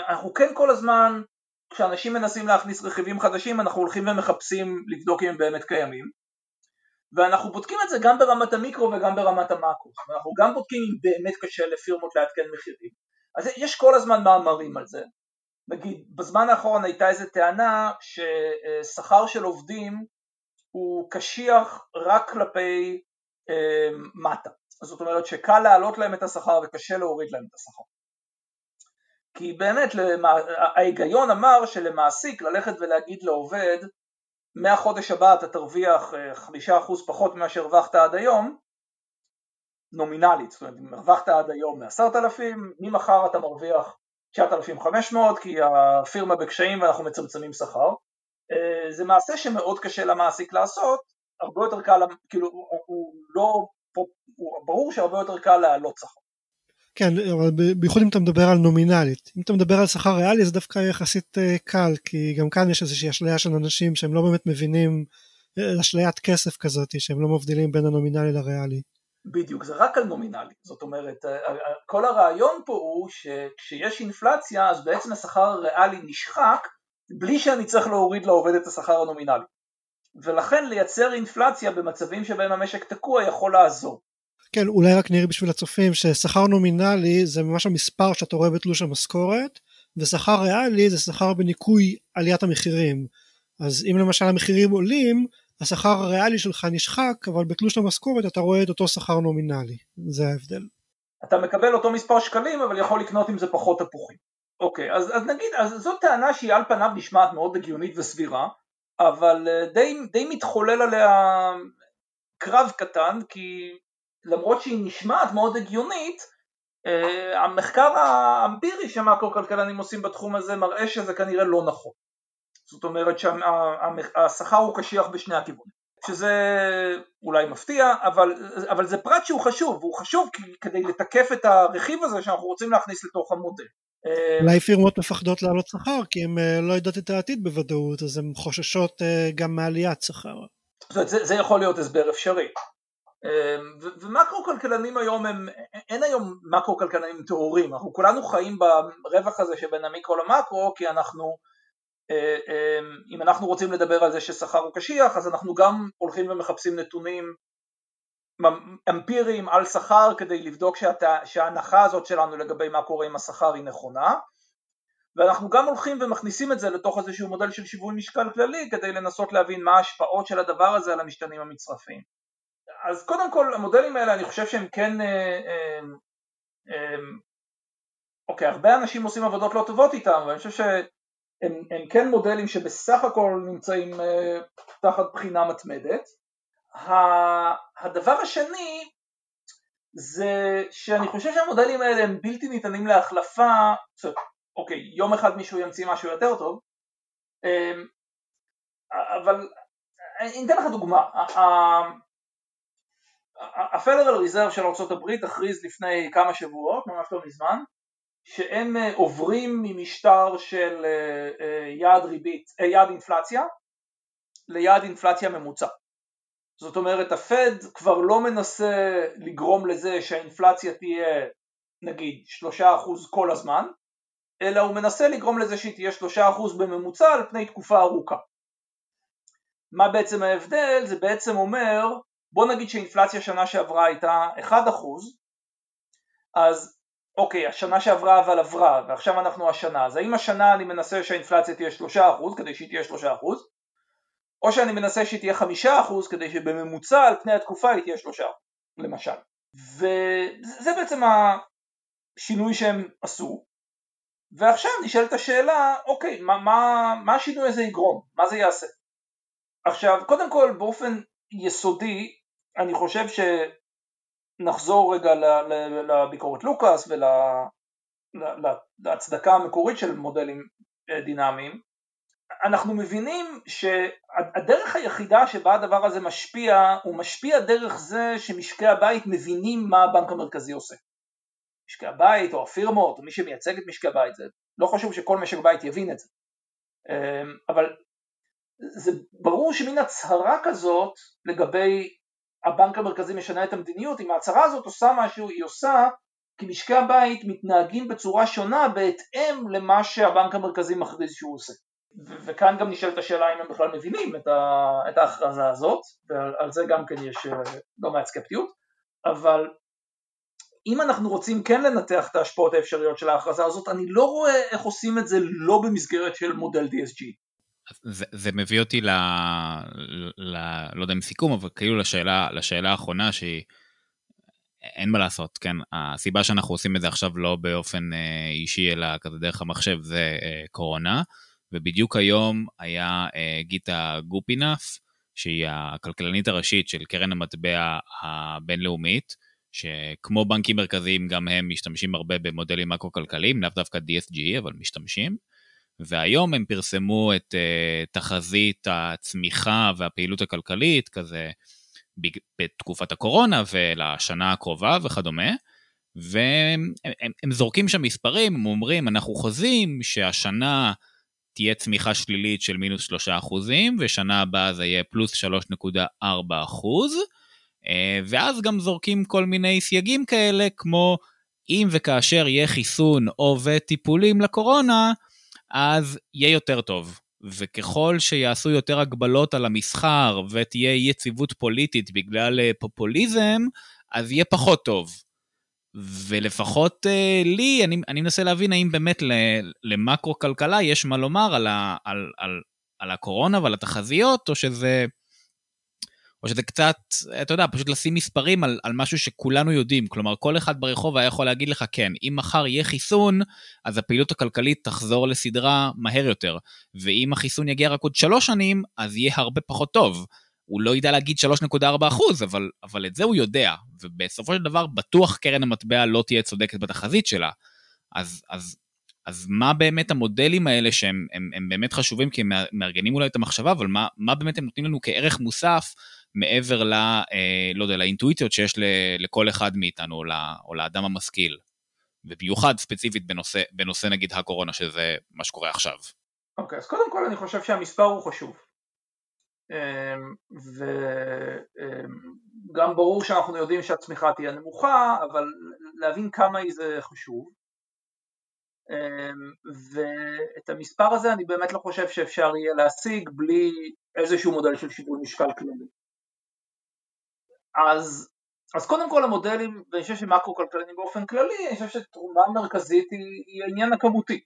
אנחנו כן כל הזמן, כשאנשים מנסים להכניס רכיבים חדשים, אנחנו הולכים ומחפשים לבדוק אם הם באמת קיימים. ואנחנו בודקים את זה גם ברמת המיקרו וגם ברמת המאקרו. אנחנו גם בודקים אם באמת קשה לפירמות לעדכן מחירים. אז יש כל הזמן מאמרים על זה. נגיד, בזמן האחרון הייתה איזו טענה ששכר של עובדים הוא קשיח רק כלפי אה, מטה. זאת אומרת שקל להעלות להם את השכר וקשה להוריד להם את השכר. כי באמת ההיגיון אמר שלמעסיק ללכת ולהגיד לעובד מהחודש הבא אתה תרוויח אה, חמישה אחוז פחות ממה שהרווחת עד היום נומינלית, זאת אומרת אם הרווחת עד היום מעשרת אלפים, ממחר אתה מרוויח 9,500 כי הפירמה בקשיים ואנחנו מצמצמים שכר אה, זה מעשה שמאוד קשה למעסיק לעשות, הרבה יותר קל, כאילו הוא לא ברור שהרבה יותר קל להעלות שכר. כן, אבל בייחוד אם אתה מדבר על נומינלית. אם אתה מדבר על שכר ריאלי זה דווקא יחסית אה, קל, כי גם כאן יש איזושהי אשליה של אנשים שהם לא באמת מבינים, אה, אשליית כסף כזאת, שהם לא מבדילים בין הנומינלי לריאלי. בדיוק, זה רק על נומינלי. זאת אומרת, אה, כל הרעיון פה הוא שכשיש אינפלציה, אז בעצם השכר הריאלי נשחק, בלי שאני צריך להוריד לעובד את השכר הנומינלי. ולכן לייצר אינפלציה במצבים שבהם המשק תקוע יכול לעזור. כן, אולי רק נראה בשביל הצופים ששכר נומינלי זה ממש המספר שאתה רואה בתלוש המשכורת, ושכר ריאלי זה שכר בניכוי עליית המחירים. אז אם למשל המחירים עולים, השכר הריאלי שלך נשחק, אבל בתלוש המשכורת אתה רואה את אותו שכר נומינלי. זה ההבדל. אתה מקבל אותו מספר שקלים, אבל יכול לקנות עם זה פחות תפוחים. אוקיי, אז, אז נגיד, אז זו טענה שהיא על פניו נשמעת מאוד הגיונית וסבירה, אבל די, די מתחולל עליה קרב קטן, כי למרות שהיא נשמעת מאוד הגיונית, המחקר האמפירי שמקרו-כלכלנים עושים בתחום הזה מראה שזה כנראה לא נכון. זאת אומרת שהשכר הוא קשיח בשני הכיוונים. שזה אולי מפתיע, אבל, אבל זה פרט שהוא חשוב, והוא חשוב כדי לתקף את הרכיב הזה שאנחנו רוצים להכניס לתוך המודל. אולי פירמות מפחדות לעלות שכר כי הן אה, לא יודעות את העתיד בוודאות, אז הן חוששות אה, גם מעליית שכר. זאת אומרת, זה, זה יכול להיות הסבר אפשרי. אה, ומקרו כלכלנים היום הם, אין היום מקרו כלכלנים טהורים, אנחנו כולנו חיים ברווח הזה שבין המיקרו למקרו כי אנחנו אה, אה, אם אנחנו רוצים לדבר על זה ששכר הוא קשיח אז אנחנו גם הולכים ומחפשים נתונים אמפיריים על שכר כדי לבדוק שאתה, שההנחה הזאת שלנו לגבי מה קורה עם השכר היא נכונה ואנחנו גם הולכים ומכניסים את זה לתוך איזשהו מודל של שיווי משקל כללי כדי לנסות להבין מה ההשפעות של הדבר הזה על המשתנים המצרפיים. אז קודם כל המודלים האלה אני חושב שהם כן, אה, אה, אה, אוקיי הרבה אנשים עושים עבודות לא טובות איתם ואני חושב הם, הם כן מודלים שבסך הכל נמצאים uh, תחת בחינה מתמדת. הדבר השני זה שאני חושב שהמודלים האלה הם בלתי ניתנים להחלפה, אוקיי, יום אחד מישהו ימציא משהו יותר טוב, um, אבל אני אתן לך דוגמה, ה-Federal Reserve של ארה"ב הכריז לפני כמה שבועות, ממש לא מזמן, שהם אה, עוברים ממשטר של אה, אה, יעד ריבית, יעד אינפלציה ליעד אינפלציה ממוצע. זאת אומרת הפד כבר לא מנסה לגרום לזה שהאינפלציה תהיה נגיד שלושה אחוז כל הזמן, אלא הוא מנסה לגרום לזה שהיא תהיה שלושה אחוז בממוצע על פני תקופה ארוכה. מה בעצם ההבדל? זה בעצם אומר, בוא נגיד שאינפלציה שנה שעברה הייתה 1%, אז אוקיי, השנה שעברה אבל עברה, ועכשיו אנחנו השנה, אז האם השנה אני מנסה שהאינפלציה תהיה 3% כדי שהיא תהיה 3%, או שאני מנסה שהיא תהיה 5% כדי שבממוצע על פני התקופה היא תהיה 3%, למשל. וזה בעצם השינוי שהם עשו, ועכשיו נשאלת השאלה, אוקיי, מה, מה, מה השינוי הזה יגרום? מה זה יעשה? עכשיו, קודם כל, באופן יסודי, אני חושב ש... נחזור רגע לביקורת לוקאס ולהצדקה המקורית של מודלים אה, דינמיים, אנחנו מבינים שהדרך היחידה שבה הדבר הזה משפיע, הוא משפיע דרך זה שמשקי הבית מבינים מה הבנק המרכזי עושה. משקי הבית או הפירמות או מי שמייצג את משקי הבית, זה לא חשוב שכל משק בית יבין את זה. אמ, אבל זה ברור שמין הצהרה כזאת לגבי הבנק המרכזי משנה את המדיניות, אם ההצהרה הזאת עושה משהו, היא עושה כי משקי הבית מתנהגים בצורה שונה בהתאם למה שהבנק המרכזי מכריז שהוא עושה. ו- וכאן גם נשאלת השאלה אם הם בכלל מבינים את, ה- את ההכרזה הזאת, ועל זה גם כן יש אה, לא מעט סקפטיות, אבל אם אנחנו רוצים כן לנתח את ההשפעות האפשריות של ההכרזה הזאת, אני לא רואה איך עושים את זה לא במסגרת של מודל DSG. זה, מביא אותי ל, ל... לא יודע אם סיכום, אבל כאילו לשאלה, לשאלה האחרונה שהיא... אין מה לעשות, כן? הסיבה שאנחנו עושים את זה עכשיו לא באופן אה, אישי, אלא כזה דרך המחשב, זה אה, קורונה. ובדיוק היום היה אה, גיטה גופינף, שהיא הכלכלנית הראשית של קרן המטבע הבינלאומית, שכמו בנקים מרכזיים, גם הם משתמשים הרבה במודלים מקרו-כלכליים, לאו דווקא DSG, אבל משתמשים. והיום הם פרסמו את uh, תחזית הצמיחה והפעילות הכלכלית, כזה בתקופת הקורונה ולשנה הקרובה וכדומה, והם הם, הם זורקים שם מספרים, הם אומרים, אנחנו חוזים שהשנה תהיה צמיחה שלילית של מינוס שלושה אחוזים, ושנה הבאה זה יהיה פלוס 3.4 אחוז, אה, ואז גם זורקים כל מיני סייגים כאלה, כמו אם וכאשר יהיה חיסון או וטיפולים לקורונה, אז יהיה יותר טוב. וככל שיעשו יותר הגבלות על המסחר ותהיה יציבות פוליטית בגלל אה, פופוליזם, אז יהיה פחות טוב. ולפחות uh, לי, אני, אני מנסה להבין האם באמת למקרו-כלכלה יש מה לומר על, ה, על, על, על הקורונה ועל התחזיות, או שזה, או שזה קצת, אתה יודע, פשוט לשים מספרים על, על משהו שכולנו יודעים. כלומר, כל אחד ברחוב היה יכול להגיד לך, כן, אם מחר יהיה חיסון, אז הפעילות הכלכלית תחזור לסדרה מהר יותר. ואם החיסון יגיע רק עוד שלוש שנים, אז יהיה הרבה פחות טוב. הוא לא ידע להגיד 3.4 אחוז, אבל, אבל את זה הוא יודע. ובסופו של דבר, בטוח קרן המטבע לא תהיה צודקת בתחזית שלה. אז, אז אז מה באמת המודלים האלה שהם הם, הם באמת חשובים כי הם מארגנים אולי את המחשבה, אבל מה, מה באמת הם נותנים לנו כערך מוסף מעבר ל... אה, לא יודע, לאינטואיציות שיש לכל אחד מאיתנו, או, לאדם המשכיל. ובמיוחד ספציפית בנושא, בנושא נגיד הקורונה, שזה מה שקורה עכשיו. אוקיי, okay, אז קודם כל אני חושב שהמספר הוא חשוב. אמ, וגם ברור שאנחנו יודעים שהצמיחה תהיה נמוכה, אבל להבין כמה היא זה חשוב. אמ, ואת המספר הזה אני באמת לא חושב שאפשר יהיה להשיג בלי איזשהו מודל של שיווי משקל כללי. אז, אז קודם כל המודלים, ואני חושב שמאקרו כלכלנים באופן כללי, אני חושב שתרומה מרכזית היא, היא העניין הכמותי.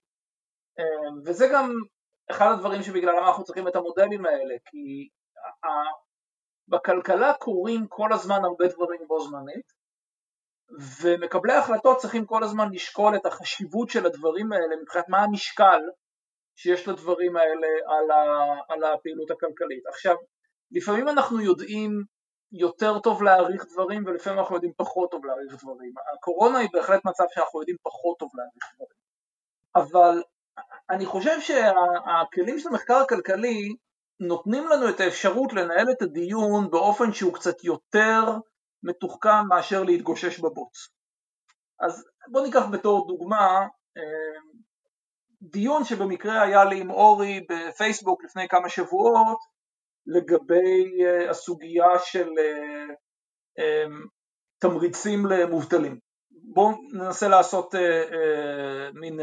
אמ, וזה גם אחד הדברים שבגללם אנחנו צריכים את המודלים האלה, כי בכלכלה קורים כל הזמן הרבה דברים בו זמנית, ומקבלי ההחלטות צריכים כל הזמן לשקול את החשיבות של הדברים האלה מבחינת מה המשקל שיש לדברים האלה על, ה, על הפעילות הכלכלית. עכשיו, לפעמים אנחנו יודעים יותר טוב להעריך דברים ולפעמים אנחנו יודעים פחות טוב להעריך דברים. הקורונה היא בהחלט מצב שאנחנו יודעים פחות טוב להעריך דברים. אבל אני חושב שהכלים של המחקר הכלכלי נותנים לנו את האפשרות לנהל את הדיון באופן שהוא קצת יותר מתוחכם מאשר להתגושש בבוץ. אז בוא ניקח בתור דוגמה אה, דיון שבמקרה היה לי עם אורי בפייסבוק לפני כמה שבועות לגבי אה, הסוגיה של אה, תמריצים למובטלים. בואו ננסה לעשות מין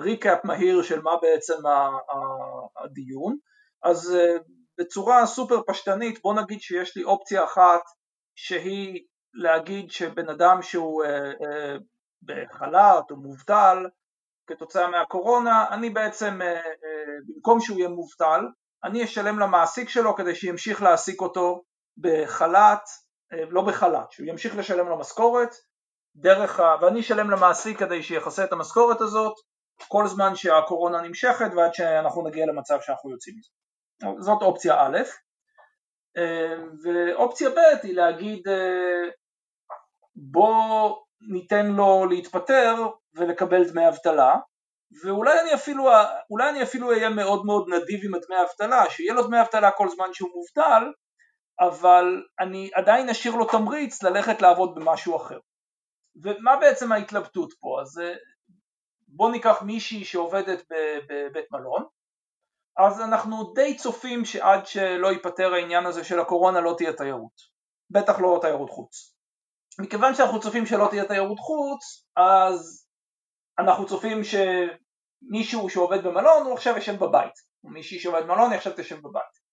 ריקאפ מהיר של מה בעצם הדיון. אז בצורה סופר פשטנית בוא נגיד שיש לי אופציה אחת שהיא להגיד שבן אדם שהוא אה, אה, בחל"ת או מובטל כתוצאה מהקורונה, אני בעצם, אה, במקום שהוא יהיה מובטל, אני אשלם למעסיק שלו כדי שימשיך להעסיק אותו בחל"ת, לא בחל"ת, שהוא ימשיך לשלם לו משכורת, דרך ה... ואני אשלם למעסיק כדי שיכסה את המשכורת הזאת כל זמן שהקורונה נמשכת ועד שאנחנו נגיע למצב שאנחנו יוצאים מזה. זאת אופציה א', ואופציה ב' היא להגיד אה, בוא ניתן לו להתפטר ולקבל דמי אבטלה ואולי אני אפילו, אני אפילו אהיה מאוד מאוד נדיב עם הדמי אבטלה, שיהיה לו דמי אבטלה כל זמן שהוא מובטל, אבל אני עדיין אשאיר לו תמריץ ללכת לעבוד במשהו אחר. ומה בעצם ההתלבטות פה? אז אה, בוא ניקח מישהי שעובדת בבית מלון, אז אנחנו די צופים שעד שלא ייפתר העניין הזה של הקורונה לא תהיה תיירות, בטח לא תיירות חוץ. מכיוון שאנחנו צופים שלא תהיה תיירות חוץ, אז אנחנו צופים שמישהו שעובד במלון הוא עכשיו ישב בבית, או מישהי שעובד במלון היא עכשיו תשב בבית.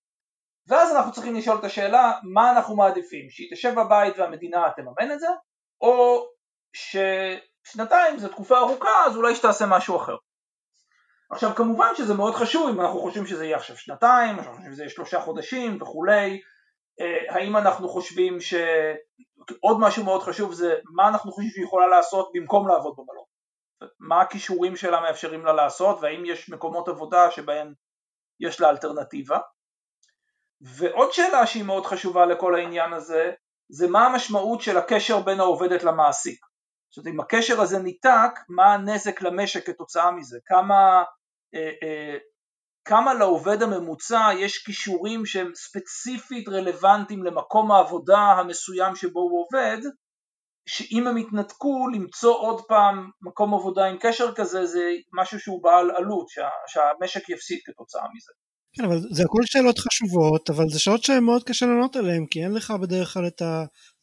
ואז אנחנו צריכים לשאול את השאלה מה אנחנו מעדיפים, שהיא תשב בבית והמדינה תממן את זה, או ששנתיים זו תקופה ארוכה אז אולי שתעשה משהו אחר. עכשיו כמובן שזה מאוד חשוב אם אנחנו חושבים שזה יהיה עכשיו שנתיים, אנחנו חושבים שזה יהיה שלושה חודשים וכולי, אה, האם אנחנו חושבים ש... עוד משהו מאוד חשוב זה מה אנחנו חושבים שהיא יכולה לעשות במקום לעבוד במלון, מה הכישורים שלה מאפשרים לה לעשות והאם יש מקומות עבודה שבהם יש לה אלטרנטיבה. ועוד שאלה שהיא מאוד חשובה לכל העניין הזה זה מה המשמעות של הקשר בין העובדת למעסיק. זאת אומרת אם הקשר הזה ניתק מה הנזק למשק כתוצאה מזה? כמה אה, אה, כמה לעובד הממוצע יש כישורים שהם ספציפית רלוונטיים למקום העבודה המסוים שבו הוא עובד, שאם הם יתנתקו למצוא עוד פעם מקום עבודה עם קשר כזה זה משהו שהוא בעל עלות, שה, שהמשק יפסיד כתוצאה מזה. כן, אבל זה הכל שאלות חשובות, אבל זה שאלות שהן מאוד קשה לענות עליהן, כי אין לך בדרך כלל את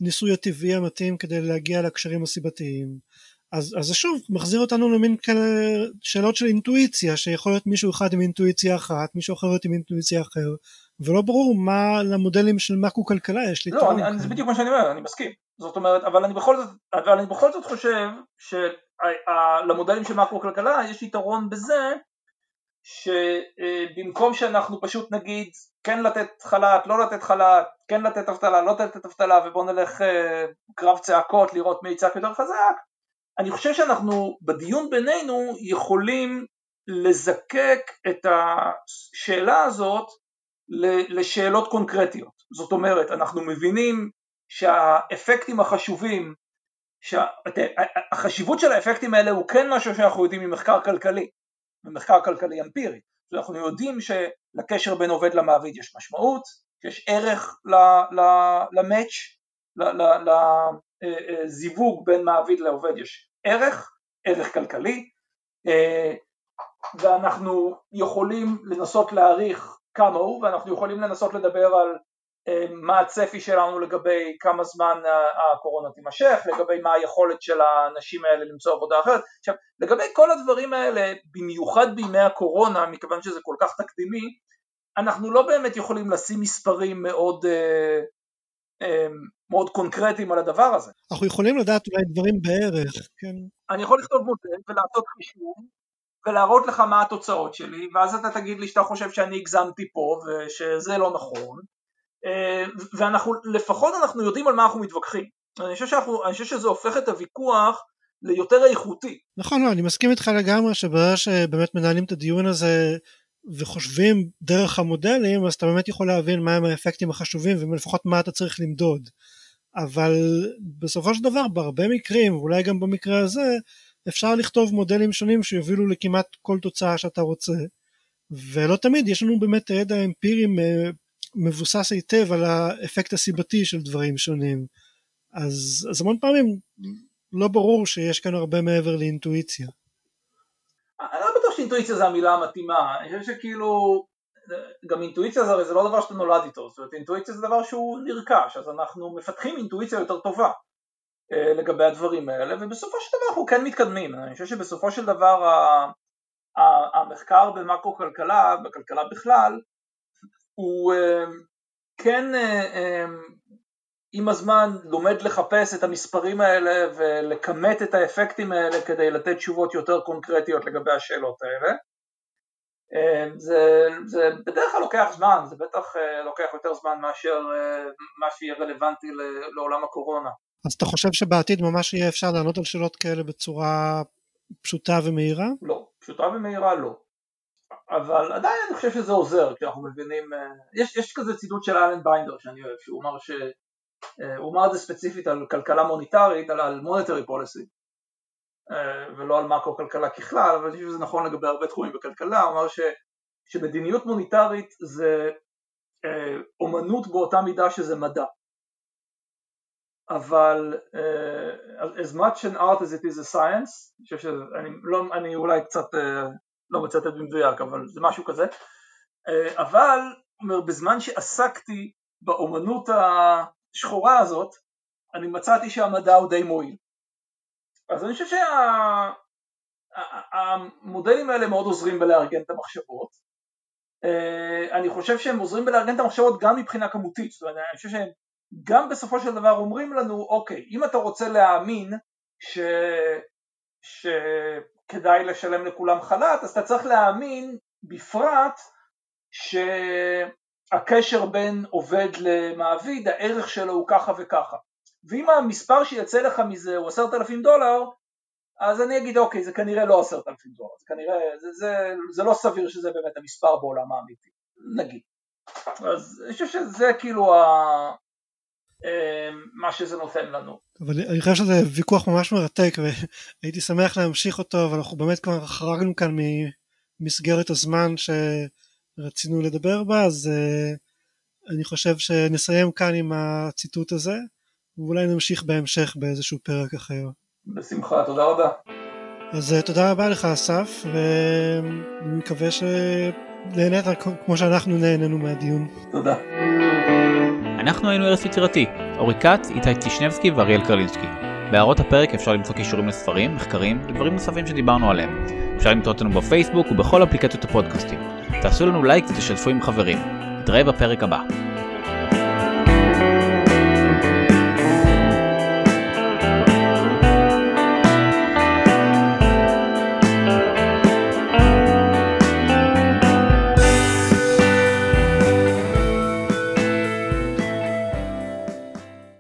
הניסוי הטבעי המתאים כדי להגיע לקשרים הסיבתיים. אז, אז זה שוב מחזיר אותנו למין כאלה שאלות של אינטואיציה שיכול להיות מישהו אחד עם אינטואיציה אחת מישהו אחר עם אינטואיציה אחר ולא ברור מה למודלים של מאקו כלכלה יש לי לא, אני, אני, זה בדיוק מה שאני אומר, אני מסכים זאת אומרת, אבל אני בכל זאת, אבל אני בכל זאת חושב שלמודלים של מאקו כלכלה יש יתרון בזה שבמקום שאנחנו פשוט נגיד כן לתת חל"ת, לא לתת חל"ת, כן לתת אבטלה, לא לתת אבטלה ובוא נלך אה, קרב צעקות לראות מי יצעק יותר חזק, אני חושב שאנחנו בדיון בינינו יכולים לזקק את השאלה הזאת לשאלות קונקרטיות. זאת אומרת, אנחנו מבינים שהאפקטים החשובים, שהחשיבות של האפקטים האלה הוא כן משהו שאנחנו יודעים ממחקר כלכלי, ממחקר כלכלי אמפירי. אנחנו יודעים שלקשר בין עובד למעביד יש משמעות, שיש ערך למאץ', לזיווג בין מעביד לעובד יש ערך, ערך כלכלי, אה, ואנחנו יכולים לנסות להעריך כמה הוא, ואנחנו יכולים לנסות לדבר על אה, מה הצפי שלנו לגבי כמה זמן הקורונה תימשך, לגבי מה היכולת של האנשים האלה למצוא עבודה אחרת. עכשיו, לגבי כל הדברים האלה, במיוחד בימי הקורונה, מכיוון שזה כל כך תקדימי, אנחנו לא באמת יכולים לשים מספרים מאוד, אה, אה, מאוד קונקרטיים על הדבר הזה. אנחנו יכולים לדעת אולי דברים בערך, כן. אני יכול לכתוב מודל ולעשות חישוב ולהראות לך מה התוצאות שלי, ואז אתה תגיד לי שאתה חושב שאני הגזמתי פה ושזה לא נכון, אה, ואנחנו, לפחות אנחנו יודעים על מה אנחנו מתווכחים. אני חושב, שאנחנו, אני חושב שזה הופך את הוויכוח ליותר איכותי. נכון, לא, אני מסכים איתך לגמרי שברגע שבאמת מנהלים את הדיון הזה וחושבים דרך המודלים, אז אתה באמת יכול להבין מהם האפקטים החשובים ולפחות מה אתה צריך למדוד. אבל בסופו של דבר בהרבה מקרים, ואולי גם במקרה הזה, אפשר לכתוב מודלים שונים שיובילו לכמעט כל תוצאה שאתה רוצה, ולא תמיד יש לנו באמת ידע אמפירי מבוסס היטב על האפקט הסיבתי של דברים שונים. אז, אז המון פעמים לא ברור שיש כאן הרבה מעבר לאינטואיציה. אני לא בטוח שאינטואיציה זה המילה המתאימה, אני חושב שכאילו גם אינטואיציה זה הרי זה לא דבר שאתה נולד איתו, זאת אומרת אינטואיציה זה דבר שהוא נרכש, אז אנחנו מפתחים אינטואיציה יותר טובה אה, לגבי הדברים האלה, ובסופו של דבר אנחנו כן מתקדמים, אני חושב שבסופו של דבר המחקר במקרו כלכלה, בכלכלה בכלל, הוא אה, כן אה, עם הזמן לומד לחפש את המספרים האלה ולכמת את האפקטים האלה כדי לתת תשובות יותר קונקרטיות לגבי השאלות האלה. זה, זה בדרך כלל לוקח זמן, זה בטח לוקח יותר זמן מאשר מה שיהיה רלוונטי לעולם הקורונה. אז אתה חושב שבעתיד ממש יהיה אפשר לענות על שאלות כאלה בצורה פשוטה ומהירה? לא, פשוטה ומהירה לא. אבל עדיין אני חושב שזה עוזר כשאנחנו מבינים, אה, יש, יש כזה ציטוט של אלן ביינדר שאני אוהב, שהוא אמר ש... אה, הוא אמר את זה ספציפית על כלכלה מוניטרית, על, על מוניטרי פוליסי, אה, ולא על מקרו כלכלה ככלל, אבל אני חושב שזה נכון לגבי הרבה תחומים בכלכלה, הוא אמר ש, שמדיניות מוניטרית זה אומנות באותה מידה שזה מדע. אבל uh, as much an art as it is a science, אני חושב שאני לא, אני אולי קצת uh, לא מצטט במדויק, אבל זה משהו כזה, uh, אבל אומר, בזמן שעסקתי באומנות השחורה הזאת, אני מצאתי שהמדע הוא די מועיל. אז אני חושב שהמודלים שה, האלה מאוד עוזרים בלארגן את המחשבות. Uh, אני חושב שהם עוזרים בלארגן את המחשבות גם מבחינה כמותית, זאת אומרת, אני חושב שהם גם בסופו של דבר אומרים לנו, אוקיי, אם אתה רוצה להאמין ש... שכדאי לשלם לכולם חל"ת, אז אתה צריך להאמין בפרט שהקשר בין עובד למעביד, הערך שלו הוא ככה וככה. ואם המספר שיצא לך מזה הוא עשרת אלפים דולר, אז אני אגיד אוקיי, זה כנראה לא עשרת אלפים דולר, זה כנראה, זה, זה, זה לא סביר שזה באמת המספר בעולם האמיתי, נגיד. אז אני חושב שזה כאילו ה... אמ, מה שזה נותן לנו. אבל אני חושב שזה ויכוח ממש מרתק והייתי שמח להמשיך אותו אבל אנחנו באמת כבר חרגנו כאן ממסגרת הזמן שרצינו לדבר בה אז uh, אני חושב שנסיים כאן עם הציטוט הזה ואולי נמשיך בהמשך באיזשהו פרק אחר. בשמחה, תודה רבה. אז uh, תודה רבה לך אסף ואני מקווה שנהנית כמו שאנחנו נהנינו מהדיון. תודה. אנחנו היינו ארץ יצירתי, אורי כץ, איתי טישנבסקי ואריאל קרלינסקי. בהערות הפרק אפשר למצוא קישורים לספרים, מחקרים ודברים נוספים שדיברנו עליהם. אפשר למצוא אותנו בפייסבוק ובכל אפליקציות הפודקאסטים. תעשו לנו לייק ותשתפו עם חברים. נתראה בפרק הבא.